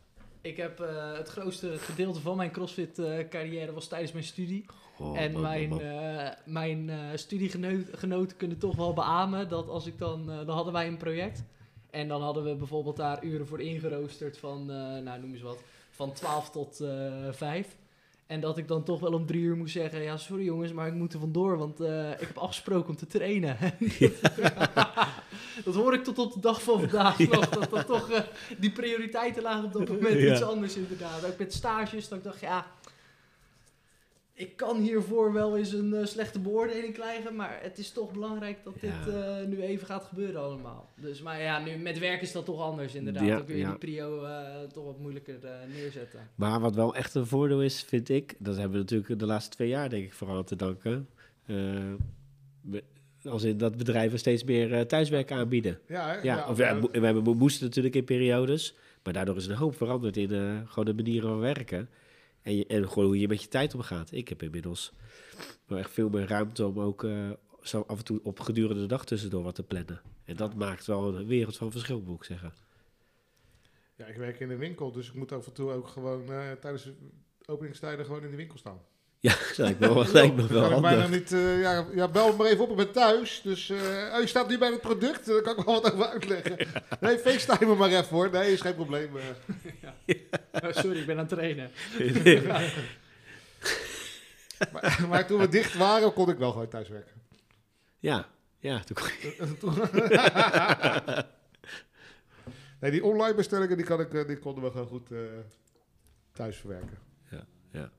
Ik heb eh, het grootste gedeelte van mijn CrossFit-carrière was tijdens mijn studie. Oh, en man, mijn, man, eh, mijn eh, studiegenoten kunnen toch wel beamen dat als ik dan... eh, dan hadden wij een project. En dan hadden we bijvoorbeeld daar uren voor ingeroosterd van, eh, nou noem eens wat, van 12 tot eh 5. En dat ik dan toch wel om drie uur moest zeggen, ja sorry jongens, maar ik moet er vandoor, want eh, ik heb afgesproken om te trainen. dat hoor ik tot op de dag van vandaag nog, dat dat toch eh, die prioriteiten lagen op dat moment Ja. iets anders inderdaad. Ook met stages, dat ik dacht, ja, ik kan hiervoor wel eens een eh, slechte beoordeling krijgen, maar het is toch belangrijk dat dit eh, nu even gaat gebeuren allemaal. Dus, maar ja, nu met werk is dat toch anders inderdaad. Ja, dan kun je ja. die prio toch wat moeilijker neerzetten. Maar wat wel echt een voordeel is, vind ik, dat hebben we natuurlijk de laatste twee jaar, denk ik, vooral te danken. Als in dat bedrijven steeds meer eh, thuiswerk aanbieden. Ja, hè? Ja, of, ja, we, hebben, we moesten natuurlijk in periodes, maar daardoor is een hoop veranderd in eh, gewoon de manieren van werken. En, je, en gewoon hoe je met je tijd omgaat. Ik heb inmiddels wel echt veel meer ruimte om ook eh, zo af en toe op gedurende de dag tussendoor wat te plannen. En dat maakt wel een wereld van verschil, moet ik zeggen. Ja, ik werk in de winkel, dus ik moet af en toe ook gewoon tijdens de openingstijden gewoon in de winkel staan. Ja, dat lijkt me wel, lijkt me wel kan ik bijna niet, eh, ja, ja, bel me maar even op, ik ben thuis. Dus, eh, oh, je staat nu bij het product, daar kan ik wel wat over uitleggen. Nee, facetime me maar even hoor. Nee, is geen probleem. eh. Oh, sorry, ik ben aan het trainen. Maar, maar toen we dicht waren, kon ik wel gewoon thuis werken. Ja, ja, toen kon je- Nee, die online bestellingen, die, kan ik, die konden we gewoon goed eh, thuis verwerken. ja, ja.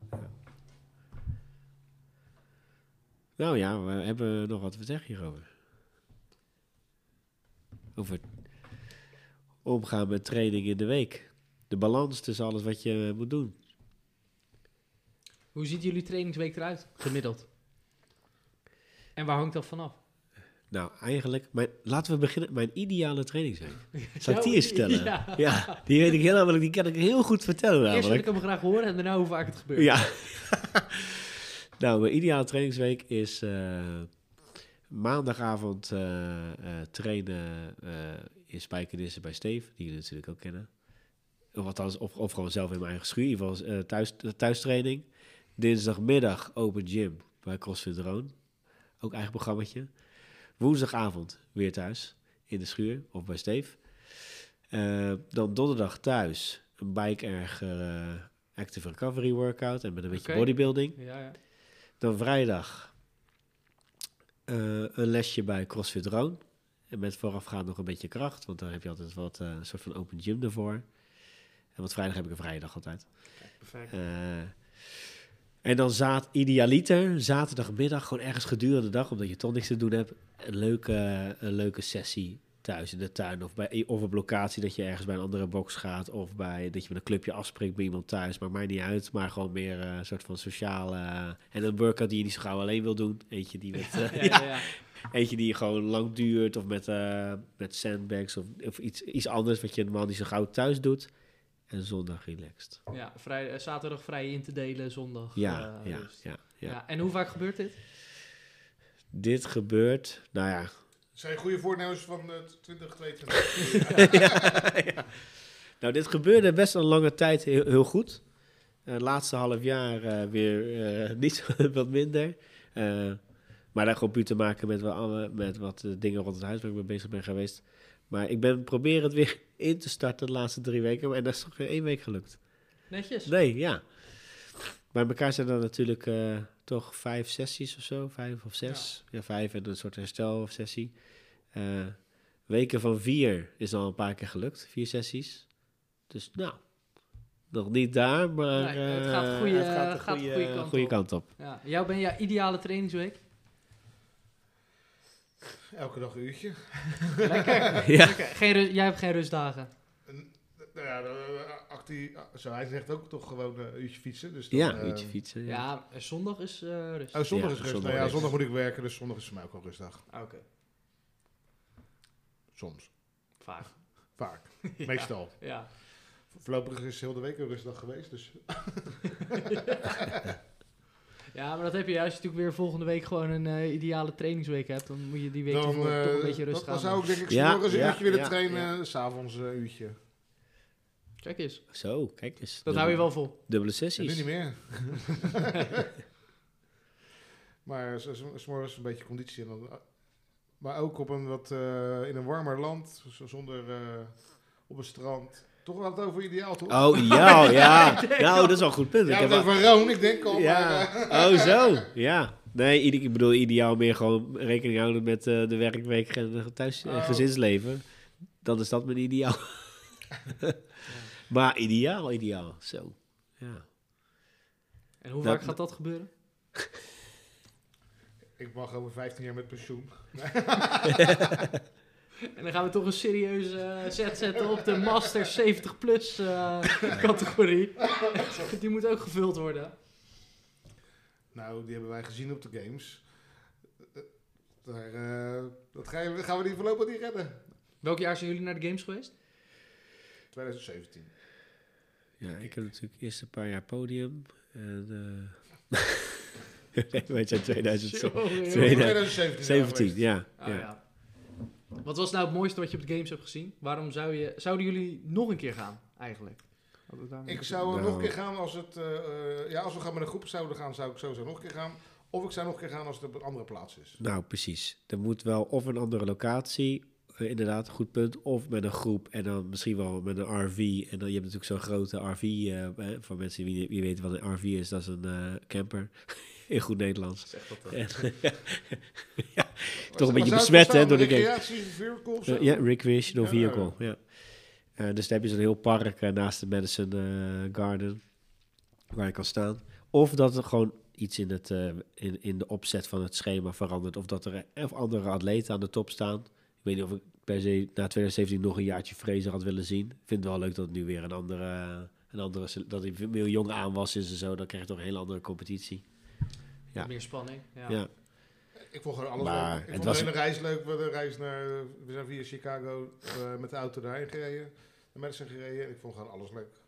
Nou ja, we hebben nog wat te zeggen hierover. Over omgaan met training in de week. De balans tussen alles wat je moet doen. Hoe ziet jullie trainingsweek eruit, gemiddeld? En waar hangt dat vanaf? Nou, eigenlijk, mijn, laten we beginnen. Mijn ideale trainingsweek. Zal ik die eens stellen? Ja. Ja, die weet ik heel namelijk, die kan ik heel goed vertellen Eerst wil ik namelijk. hem graag horen en daarna hoe vaak het gebeurt. Ja. nou, mijn ideale trainingsweek is eh, maandagavond eh, eh, trainen in Spijkenissen bij Steve, die jullie natuurlijk ook kennen. Of, althans, of, of gewoon zelf in mijn eigen schuur, in ieder geval thuis, thuistraining. Dinsdagmiddag open gym bij CrossFit Drone, ook eigen programmaatje. Woensdagavond weer thuis in de schuur of bij Steve. Dan donderdag thuis een bike eh, active recovery workout en met een beetje bodybuilding. Ja, ja. Dan vrijdag eh, een lesje bij CrossFit Drone. En met voorafgaand nog een beetje kracht, want daar heb je altijd wat eh, een soort van open gym ervoor. En want vrijdag heb ik een vrije dag altijd. Perfect. Eh, en dan zaad, idealiter, zaterdagmiddag, gewoon ergens gedurende de dag, omdat je toch niks te doen hebt, een leuke, een leuke sessie thuis in de tuin. Of, bij, of op locatie dat je ergens bij een andere box gaat. Of bij, dat je met een clubje afspreekt bij iemand thuis. Maakt mij niet uit, maar gewoon meer eh, een soort van sociaal... eh, en een workout die je niet zo gauw alleen wil doen. Eentje die, met, eh, Ja, ja, ja. eentje die gewoon lang duurt. Of met, met sandbags of, of iets, iets anders wat je normaal niet zo gauw thuis doet. En zondag relaxed. ja vrij, zaterdag vrij in te delen, zondag. Ja, ja, Ja. ja. En hoe vaak gebeurt dit? Dit gebeurt, nou ja, zijn goede voornemens van eh, 2022. Nou, dit gebeurde best een lange tijd heel, heel goed. Eh, Het laatste half jaar eh, weer eh, niet zo, wat minder. Eh, maar daar gewoon puur te maken met, wat, alle- met wat dingen rond het huis waar ik mee bezig ben geweest. Maar ik ben proberen het weer in te starten de laatste drie weken. En dat is toch weer één week gelukt. Netjes. Nee, ja. Bij elkaar zijn er natuurlijk eh, toch vijf sessies of zo. Vijf of zes. Ja, vijf en een soort herstelsessie. Eh weken van vier is al een paar keer gelukt. Vier sessies. Dus nou, nog niet daar, maar Nee, het eh, gaat de goede- het gaat de gaat de goede, goede kant goede op. kant op. Ja. Jou ben je ideale trainingsweek? Elke dag een uurtje. Lekker. Ja. Lekker. Geen ru- jij hebt geen rustdagen. Nou ja, actie, zo, hij zegt ook toch gewoon eh, een uurtje fietsen. Dus dan, Ja, eh, een uurtje fietsen. Ja. Ja, en zondag is eh rust. Oh, zondag Ja, is rust. zondag nou ja, zondag moet ik werken, dus zondag is voor mij ook al rustdag. Ah, Oké, Soms. vaak. Vaak. Ja. Meestal. Ja. Voorlopig is heel de week een rustdag geweest, dus... ja, maar dat heb je juist natuurlijk weer volgende week gewoon een eh, ideale trainingsweek hebt. Dan moet je die week dan, eh, toch een beetje dan- rust dan gaan. zou ik denk ik Ja, s'morgens een ja, uurtje willen ja, trainen, ja. s s'avonds een uurtje. Kijk eens, Zo, kijk eens. dat hou je wel vol. Dubbele En nu sessies. niet meer. maar s'morgens een beetje conditie. En dan, maar ook op een wat, eh, in een warmer land, zonder eh, op een strand. Toch wel het over ideaal, toch? Oh, ja, ja. Nou, dat is wel een goed punt. ja, ik heb over Roon, ik denk al. Ja, maar, eh, oh zo, ja. Nee, ik bedoel ideaal meer gewoon rekening houden met eh, de werkweek en het thuis en Oh. gezinsleven. Dan is dat mijn ideaal. Maar ideaal, ideaal, zo. Ja. En hoe Dat- vaak gaat dat gebeuren? ik mag over 15 jaar met pensioen. En dan gaan we toch een serieuze eh, set zetten op de Master 70 plus eh, categorie. Die moet ook gevuld worden. Nou, die hebben wij gezien op de games. Eh, Daar, eh, dat ga je- gaan we die voorlopig niet redden. Welk jaar zijn jullie naar de games geweest? 2017. Ja, ik heb natuurlijk eerst een paar jaar podium. En, eh weet je, 2017. Jongen, jongen. Tweede- 2017. zijn we 17, geweest. ja. Ah, ja. ja. Wat was nou het mooiste wat je op de games hebt gezien? Waarom zou je, zouden jullie nog een keer gaan, eigenlijk? Ik zou er Nou. nog een keer gaan als het... eh, ja, als we gaan met een groep zouden gaan, zou ik sowieso nog een keer gaan. Of ik zou nog een keer gaan als het op een andere plaats is. Nou, precies. Er moet wel of een andere locatie, inderdaad, een goed punt. Of met een groep en dan misschien wel met een RV. En dan je hebt natuurlijk zo'n grote RV, eh, eh, voor mensen die weten wat een RV is, dat is een eh, camper. In goed Nederlands. Zeg dat dan. En, Waar Toch een beetje besmet, hè, door de game. Of? Eh, ja, recreational Ja. vehicle, ja. Eh, dus dan heb je zo'n heel park eh, naast de Madison eh, Garden, waar je kan staan. Of dat er gewoon, iets in, het, eh, in, in de opzet van het schema verandert. Of dat er eh, andere atleten aan de top staan. Ik weet niet of ik per se na 2017 nog een jaartje Fraser had willen zien. Ik vind het wel leuk dat het nu weer een andere, een andere dat hij veel jong aan was is en zo. Dan krijg je toch een hele andere competitie. Ja. Meer spanning. Ja. Ja. Ik vond gewoon alles Maar leuk. Ik het vond was- de hele reis leuk. We, een reis naar, we zijn via Chicago eh, met de auto daarheen gereden. Naar Madison gereden. Ik vond gewoon alles leuk.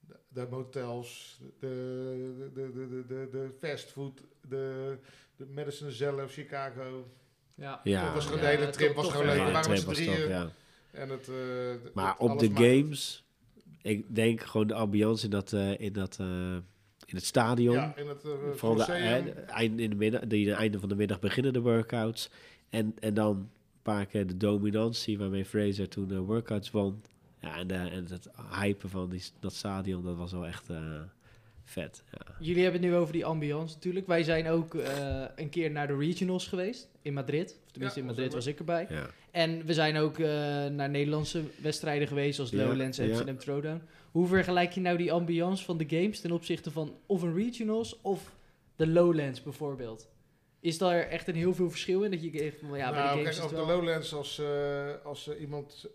De, de motels, de, de, de, de, de, de, de fastfood, de, de Madison zelf, Chicago. Ja. Ja. Dat was gewoon Ja, de hele trip was gewoon leuk. We waren met z'n drieën. En het, eh, Maar het op de games, ik denk gewoon de ambiance in dat, eh, in dat eh, in het stadion. Ja, in het uh, Vooral de, eh, eind, in de middag, die, de einde van de middag beginnen de workouts. En, en dan een paar keer de dominantie waarmee Fraser toen de workouts won. Ja, en, de, en het hypen van die, dat stadion, dat was wel echt eh, vet. Ja. Jullie hebben het nu over die ambiance natuurlijk. Wij zijn ook eh, een keer naar de regionals geweest in Madrid. Of tenminste, Ja, in Madrid was ik erbij. Ja. En we zijn ook eh, naar Nederlandse wedstrijden geweest, zoals Ja, Lowlands en ja. Amsterdam Throwdown. Hoe vergelijk je nou die ambiance van de games ten opzichte van of een regionals of de Lowlands bijvoorbeeld? Is daar echt een heel veel verschil in? Dat je echt ja, bij de nou, games kijk, wel... de Lowlands, als, eh, als iemand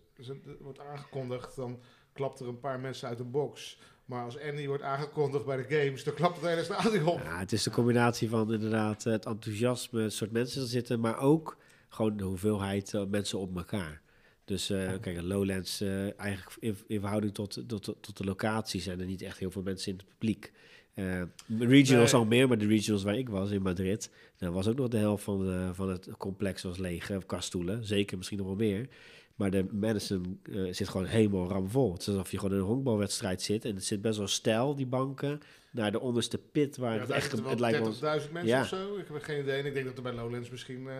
wordt aangekondigd, dan klapt er een paar mensen uit een box. Maar als Andy wordt aangekondigd bij de games, dan klapt het hele stadion. Ja, het is de combinatie van inderdaad het enthousiasme, het soort mensen er zitten, maar ook gewoon de hoeveelheid eh, mensen op elkaar. Dus eh, kijk, Lowlands, eh, eigenlijk in, in verhouding tot, tot, tot de locatie zijn er niet echt heel veel mensen in het publiek. Regionals Nee. al meer, maar de regionals waar ik was in Madrid, daar was ook nog de helft van, de, van het complex was leeg, eh, qua stoelen. Zeker, misschien nog wel meer. Maar de Madison eh, zit gewoon helemaal ramvol. Het is alsof je gewoon in een honkbalwedstrijd zit. En het zit best wel stijl, die banken. Naar de onderste pit, waar Ja, het echt... Het lijkt wel... 30.000 mensen Ja. of zo. Ik heb geen idee. En ik denk dat er bij Lowlands misschien eh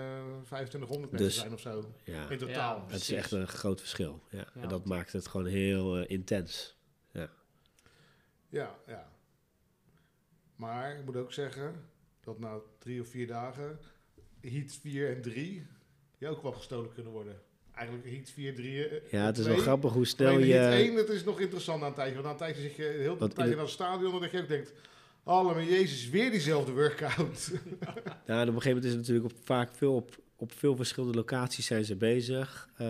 2500 mensen Dus- zijn of zo. Ja, In totaal. Ja. het is echt een groot verschil. Ja. Ja. En dat maakt het gewoon heel eh, intens. Ja, ja. Maar ik moet ook zeggen dat na drie of vier dagen Heat 4 en 3 die ook wel gestolen kunnen worden. Eigenlijk Heat 4, 3. eh, Ja, het is wel grappig hoe snel je... Heat 1, dat is nog interessant aan een tijdje. Want na een tijdje zit je heel de tijd in het- dat stadion en dat je ook denkt... Allemaal Jezus, weer diezelfde workout. Nou, en op een gegeven moment is het natuurlijk op, vaak veel op, op veel verschillende locaties zijn ze bezig. Eh,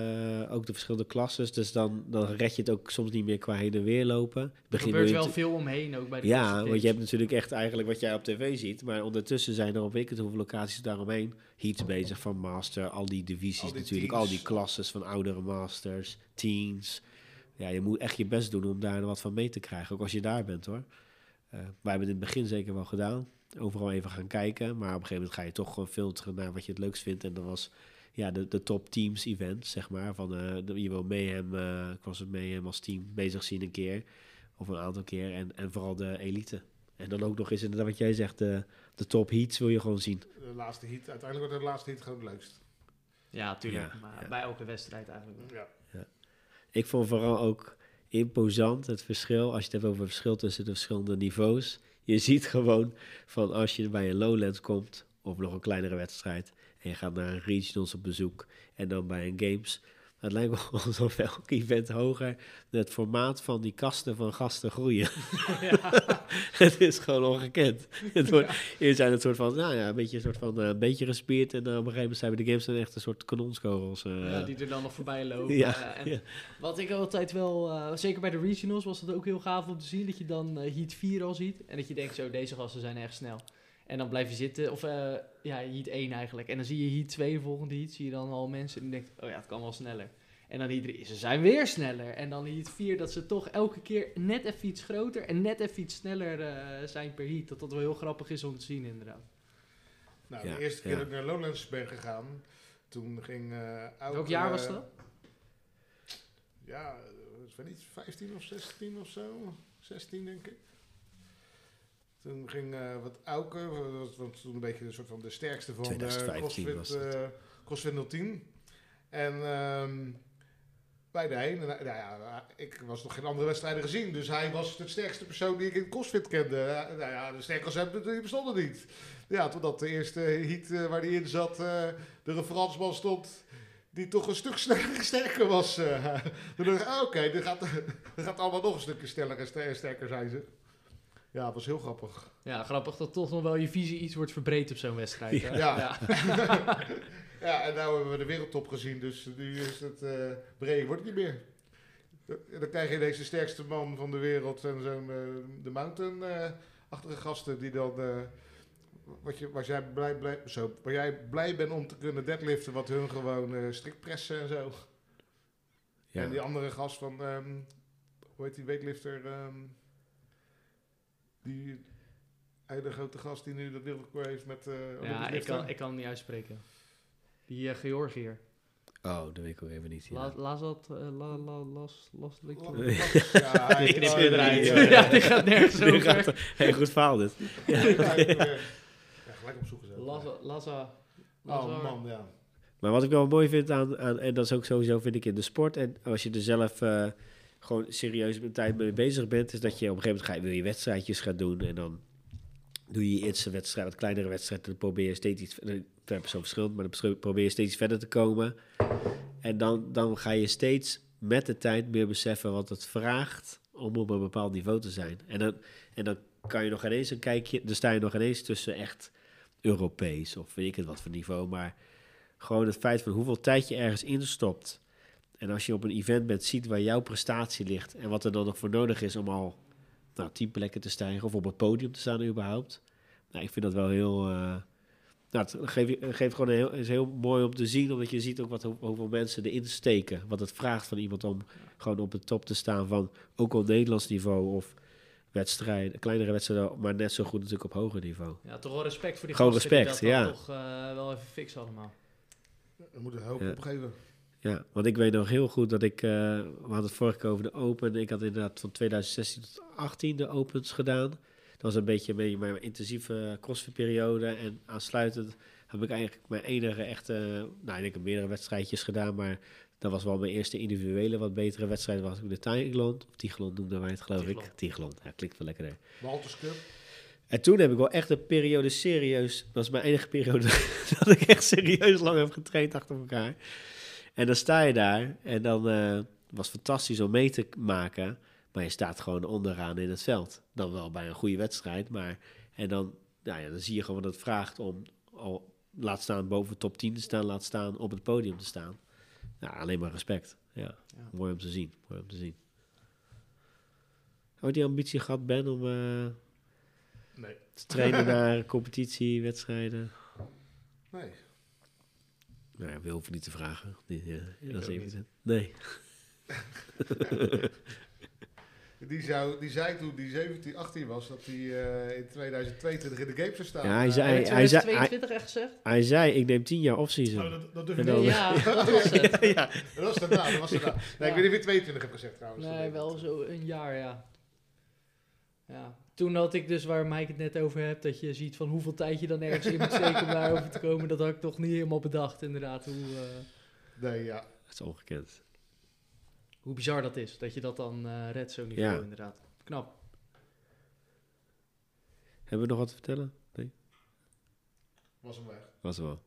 ook de verschillende klasses. Dus dan, dan red je het ook soms niet meer qua heen en weer lopen. Er Begin gebeurt wel veel omheen ook bij de Ja, want je hebt natuurlijk echt eigenlijk wat jij op tv ziet. Maar ondertussen zijn er op ik het hoeveel locaties daaromheen. Heats bezig van master, al die divisies Al die natuurlijk. teams. Al die klasses van oudere masters, teens. Ja, je moet echt je best doen om daar wat van mee te krijgen. Ook als je daar bent hoor. Eh, wij hebben het in het begin zeker wel gedaan. Overal even gaan kijken. Maar op een gegeven moment ga je toch gewoon filteren naar wat je het leukst vindt. En dat was ja, de, de top teams event, zeg maar. Van, eh, je wil Mayhem, eh ik was het Mayhem als team bezig zien een keer. Of een aantal keer. En, en vooral de elite. En dan ook nog eens inderdaad wat jij zegt, de, de top heats wil je gewoon zien. De laatste heat, uiteindelijk wordt de laatste heat gewoon het leukst. Ja, tuurlijk. Ja, maar ja. bij elke wedstrijd eigenlijk wel. Ja. Ik vond vooral ook imposant het verschil, als je het hebt over het verschil tussen de verschillende niveaus. Je ziet gewoon van als je bij een Lowlands komt, of nog een kleinere wedstrijd, en je gaat naar een regionals op bezoek, en dan bij een games. Het lijkt wel alsof elk event hoger het formaat van die kasten van gasten groeien. het is gewoon ongekend. Het wordt, zijn het soort van, nou ja, een beetje, een soort van, eh, een beetje gespierd. En dan op een gegeven moment zijn we de games dan echt een soort kanonskogels. eh. Ja, die er dan nog voorbij lopen. Ja, Eh, en ja. Wat ik altijd wel, eh, zeker bij de regionals was het ook heel gaaf om te zien, dat je dan eh, Heat 4 al ziet. En dat je denkt, zo, deze gasten zijn echt snel. En dan blijf je zitten, of eh, ja, Heat 1 eigenlijk. En dan zie je Heat 2, de volgende Heat, zie je dan al mensen en je denkt, oh ja, het kan wel sneller. En dan Heat 3, ze zijn weer sneller. En dan Heat 4, dat ze toch elke keer net even iets groter en net even iets sneller eh, zijn per Heat. Dat dat wel heel grappig is om te zien inderdaad. Nou, Ja, de eerste keer ja. dat ik naar Lowlands ben gegaan, toen ging uh, Welk jaar was dat? Ja, ik weet niet, 15 of 16 of zo. 16 denk ik. Toen ging eh, wat Auke, dat was, was toen een beetje een soort van de sterkste van 2015 de was CrossFit, eh, CrossFit 010. En bij de heen, en, nou ja, ik was nog geen andere wedstrijden gezien, dus hij was de sterkste persoon die ik in CrossFit kende. Ja, nou ja, de sterkers hebben die bestonden niet. Ja, totdat de eerste heat eh, waar hij in zat, eh, de referensman stond, die toch een stuk sneller, sterker was. eh. Toen dacht ik, ah, oké, dit gaat, dit gaat allemaal nog een stukje sneller en ster- sterker zijn ze. Ja, het was heel grappig. Ja, grappig dat toch nog wel je visie iets wordt verbreed op zo'n wedstrijd. hè? Ja. ja. ja, en nou hebben we de wereldtop gezien, dus nu is het uh, breed wordt het niet meer. Dan krijg je deze sterkste man van de wereld en zo'n uh, de mountain-achtige gasten die dan... Uh, wat je, waar, jij blij, blij, zo, waar jij blij bent om te kunnen deadliften, wat hun gewoon uh, strikt pressen en zo. Ja. En die andere gast van, um, hoe heet die weightlifter? Um, die hele grote gast die nu dat wereldrecord heeft met... Uh, ja, ik kan, ik kan hem niet uitspreken. Die uh, Georgiër. Oh, dat weet ik ook even niet. Ja. La, Lazat, uh, la, la, las, Ja, Ik knip je eruit. ja, die gaat nergens Die over. gaat- Heel goed verhaal dit. Ja, eh, gelijk opzoeken zo. Laza, Laza, Oh man, ja. Maar wat ik wel mooi vind aan, aan, en dat is ook sowieso vind ik in de sport, en als je er zelf eh, gewoon serieus met tijd mee bezig bent, is dat je op een gegeven moment ga je, wil je wedstrijdjes gaan doen en dan doe je je eerste wedstrijd, wat kleinere wedstrijd, dan probeer je steeds iets, per persoon maar dan probeer steeds verder te komen. En dan, dan ga je steeds met de tijd meer beseffen wat het vraagt om op een bepaald niveau te zijn. En dan, en dan kan je nog ineens een kijkje, dan sta je nog ineens tussen echt Europees of weet ik het wat voor niveau, maar gewoon het feit van hoeveel tijd je ergens instopt. En als je op een event bent, ziet waar jouw prestatie ligt en wat er dan nog voor nodig is om al nou, tien plekken te stijgen of op het podium te staan überhaupt. Nou, ik vind dat wel heel... eh, nou, het geeft, geeft gewoon een heel, is heel mooi om te zien, omdat je ziet ook wat, hoe- hoeveel mensen erin steken. Wat het vraagt van iemand om gewoon op de top te staan van ook op Nederlands niveau of wedstrijden, kleinere wedstrijden, maar net zo goed natuurlijk op hoger niveau. Ja, toch wel respect voor die Gewoon gasten respect, die dat ja. toch eh, wel even fix allemaal. We moeten er hoop Ja. opgeven. Ja, want ik weet nog heel goed dat ik, eh, we hadden het vorige keer over de Open. Ik had inderdaad van 2016 tot 18 de Opens gedaan. Dat was een beetje mijn, mijn intensieve crossfit-periode. En aansluitend heb ik eigenlijk mijn enige echte, nou ik denk meerdere wedstrijdjes gedaan. Maar dat was wel mijn eerste individuele wat betere wedstrijd. Was ik de Tiglon, of Tiglon noemden wij het geloof ik. Tiglon, ja, klinkt wel lekkerder. Walters Cup. En toen heb ik wel echt een periode serieus. Dat was mijn enige periode dat ik echt serieus lang heb getraind achter elkaar. En dan sta je daar en dan eh was fantastisch om mee te maken. Maar je staat gewoon onderaan in het veld. Dan wel bij een goede wedstrijd. Maar en dan, nou ja, dan zie je gewoon wat het vraagt om al laat staan boven top 10 te staan, laat staan op het podium te staan. Alleen maar respect. Ja, Ja. mooi om te zien. Mooi om te zien. Heb je die ambitie gehad, Ben, om eh, Nee. te trainen naar competitie, wedstrijden? Nee. Nou ja, we hoeven niet te vragen. Die, ja, dat is ook even Nee. Die, zou, die zei toen die 17, 18 was, dat hij eh, in 2022 in de Games zou staan. Ja, hij Eh, zei- Heb je hij zei- 2022 echt gezegd? Hij zei, ik neem tien jaar off-season. Oh, dat, dat durf ik niet. Ja, dat was het. ja. Dat was daarna, dat was daarna. Nee, ik weet niet of je 22 hebt gezegd trouwens. Nee, wel zo een jaar, ja. Ja. Toen had ik dus, waar Mike het net over hebt, dat je ziet van hoeveel tijd je dan ergens in moet steken om daarover te komen. Dat had ik toch niet helemaal bedacht, inderdaad. Hoe, eh, Nee, ja. Dat is ongekend. hoe bizar dat is, dat je dat dan eh redt, zo'n niveau, Ja. inderdaad. Knap. Hebben we nog wat te vertellen? Nee, Was hem weg. was wel.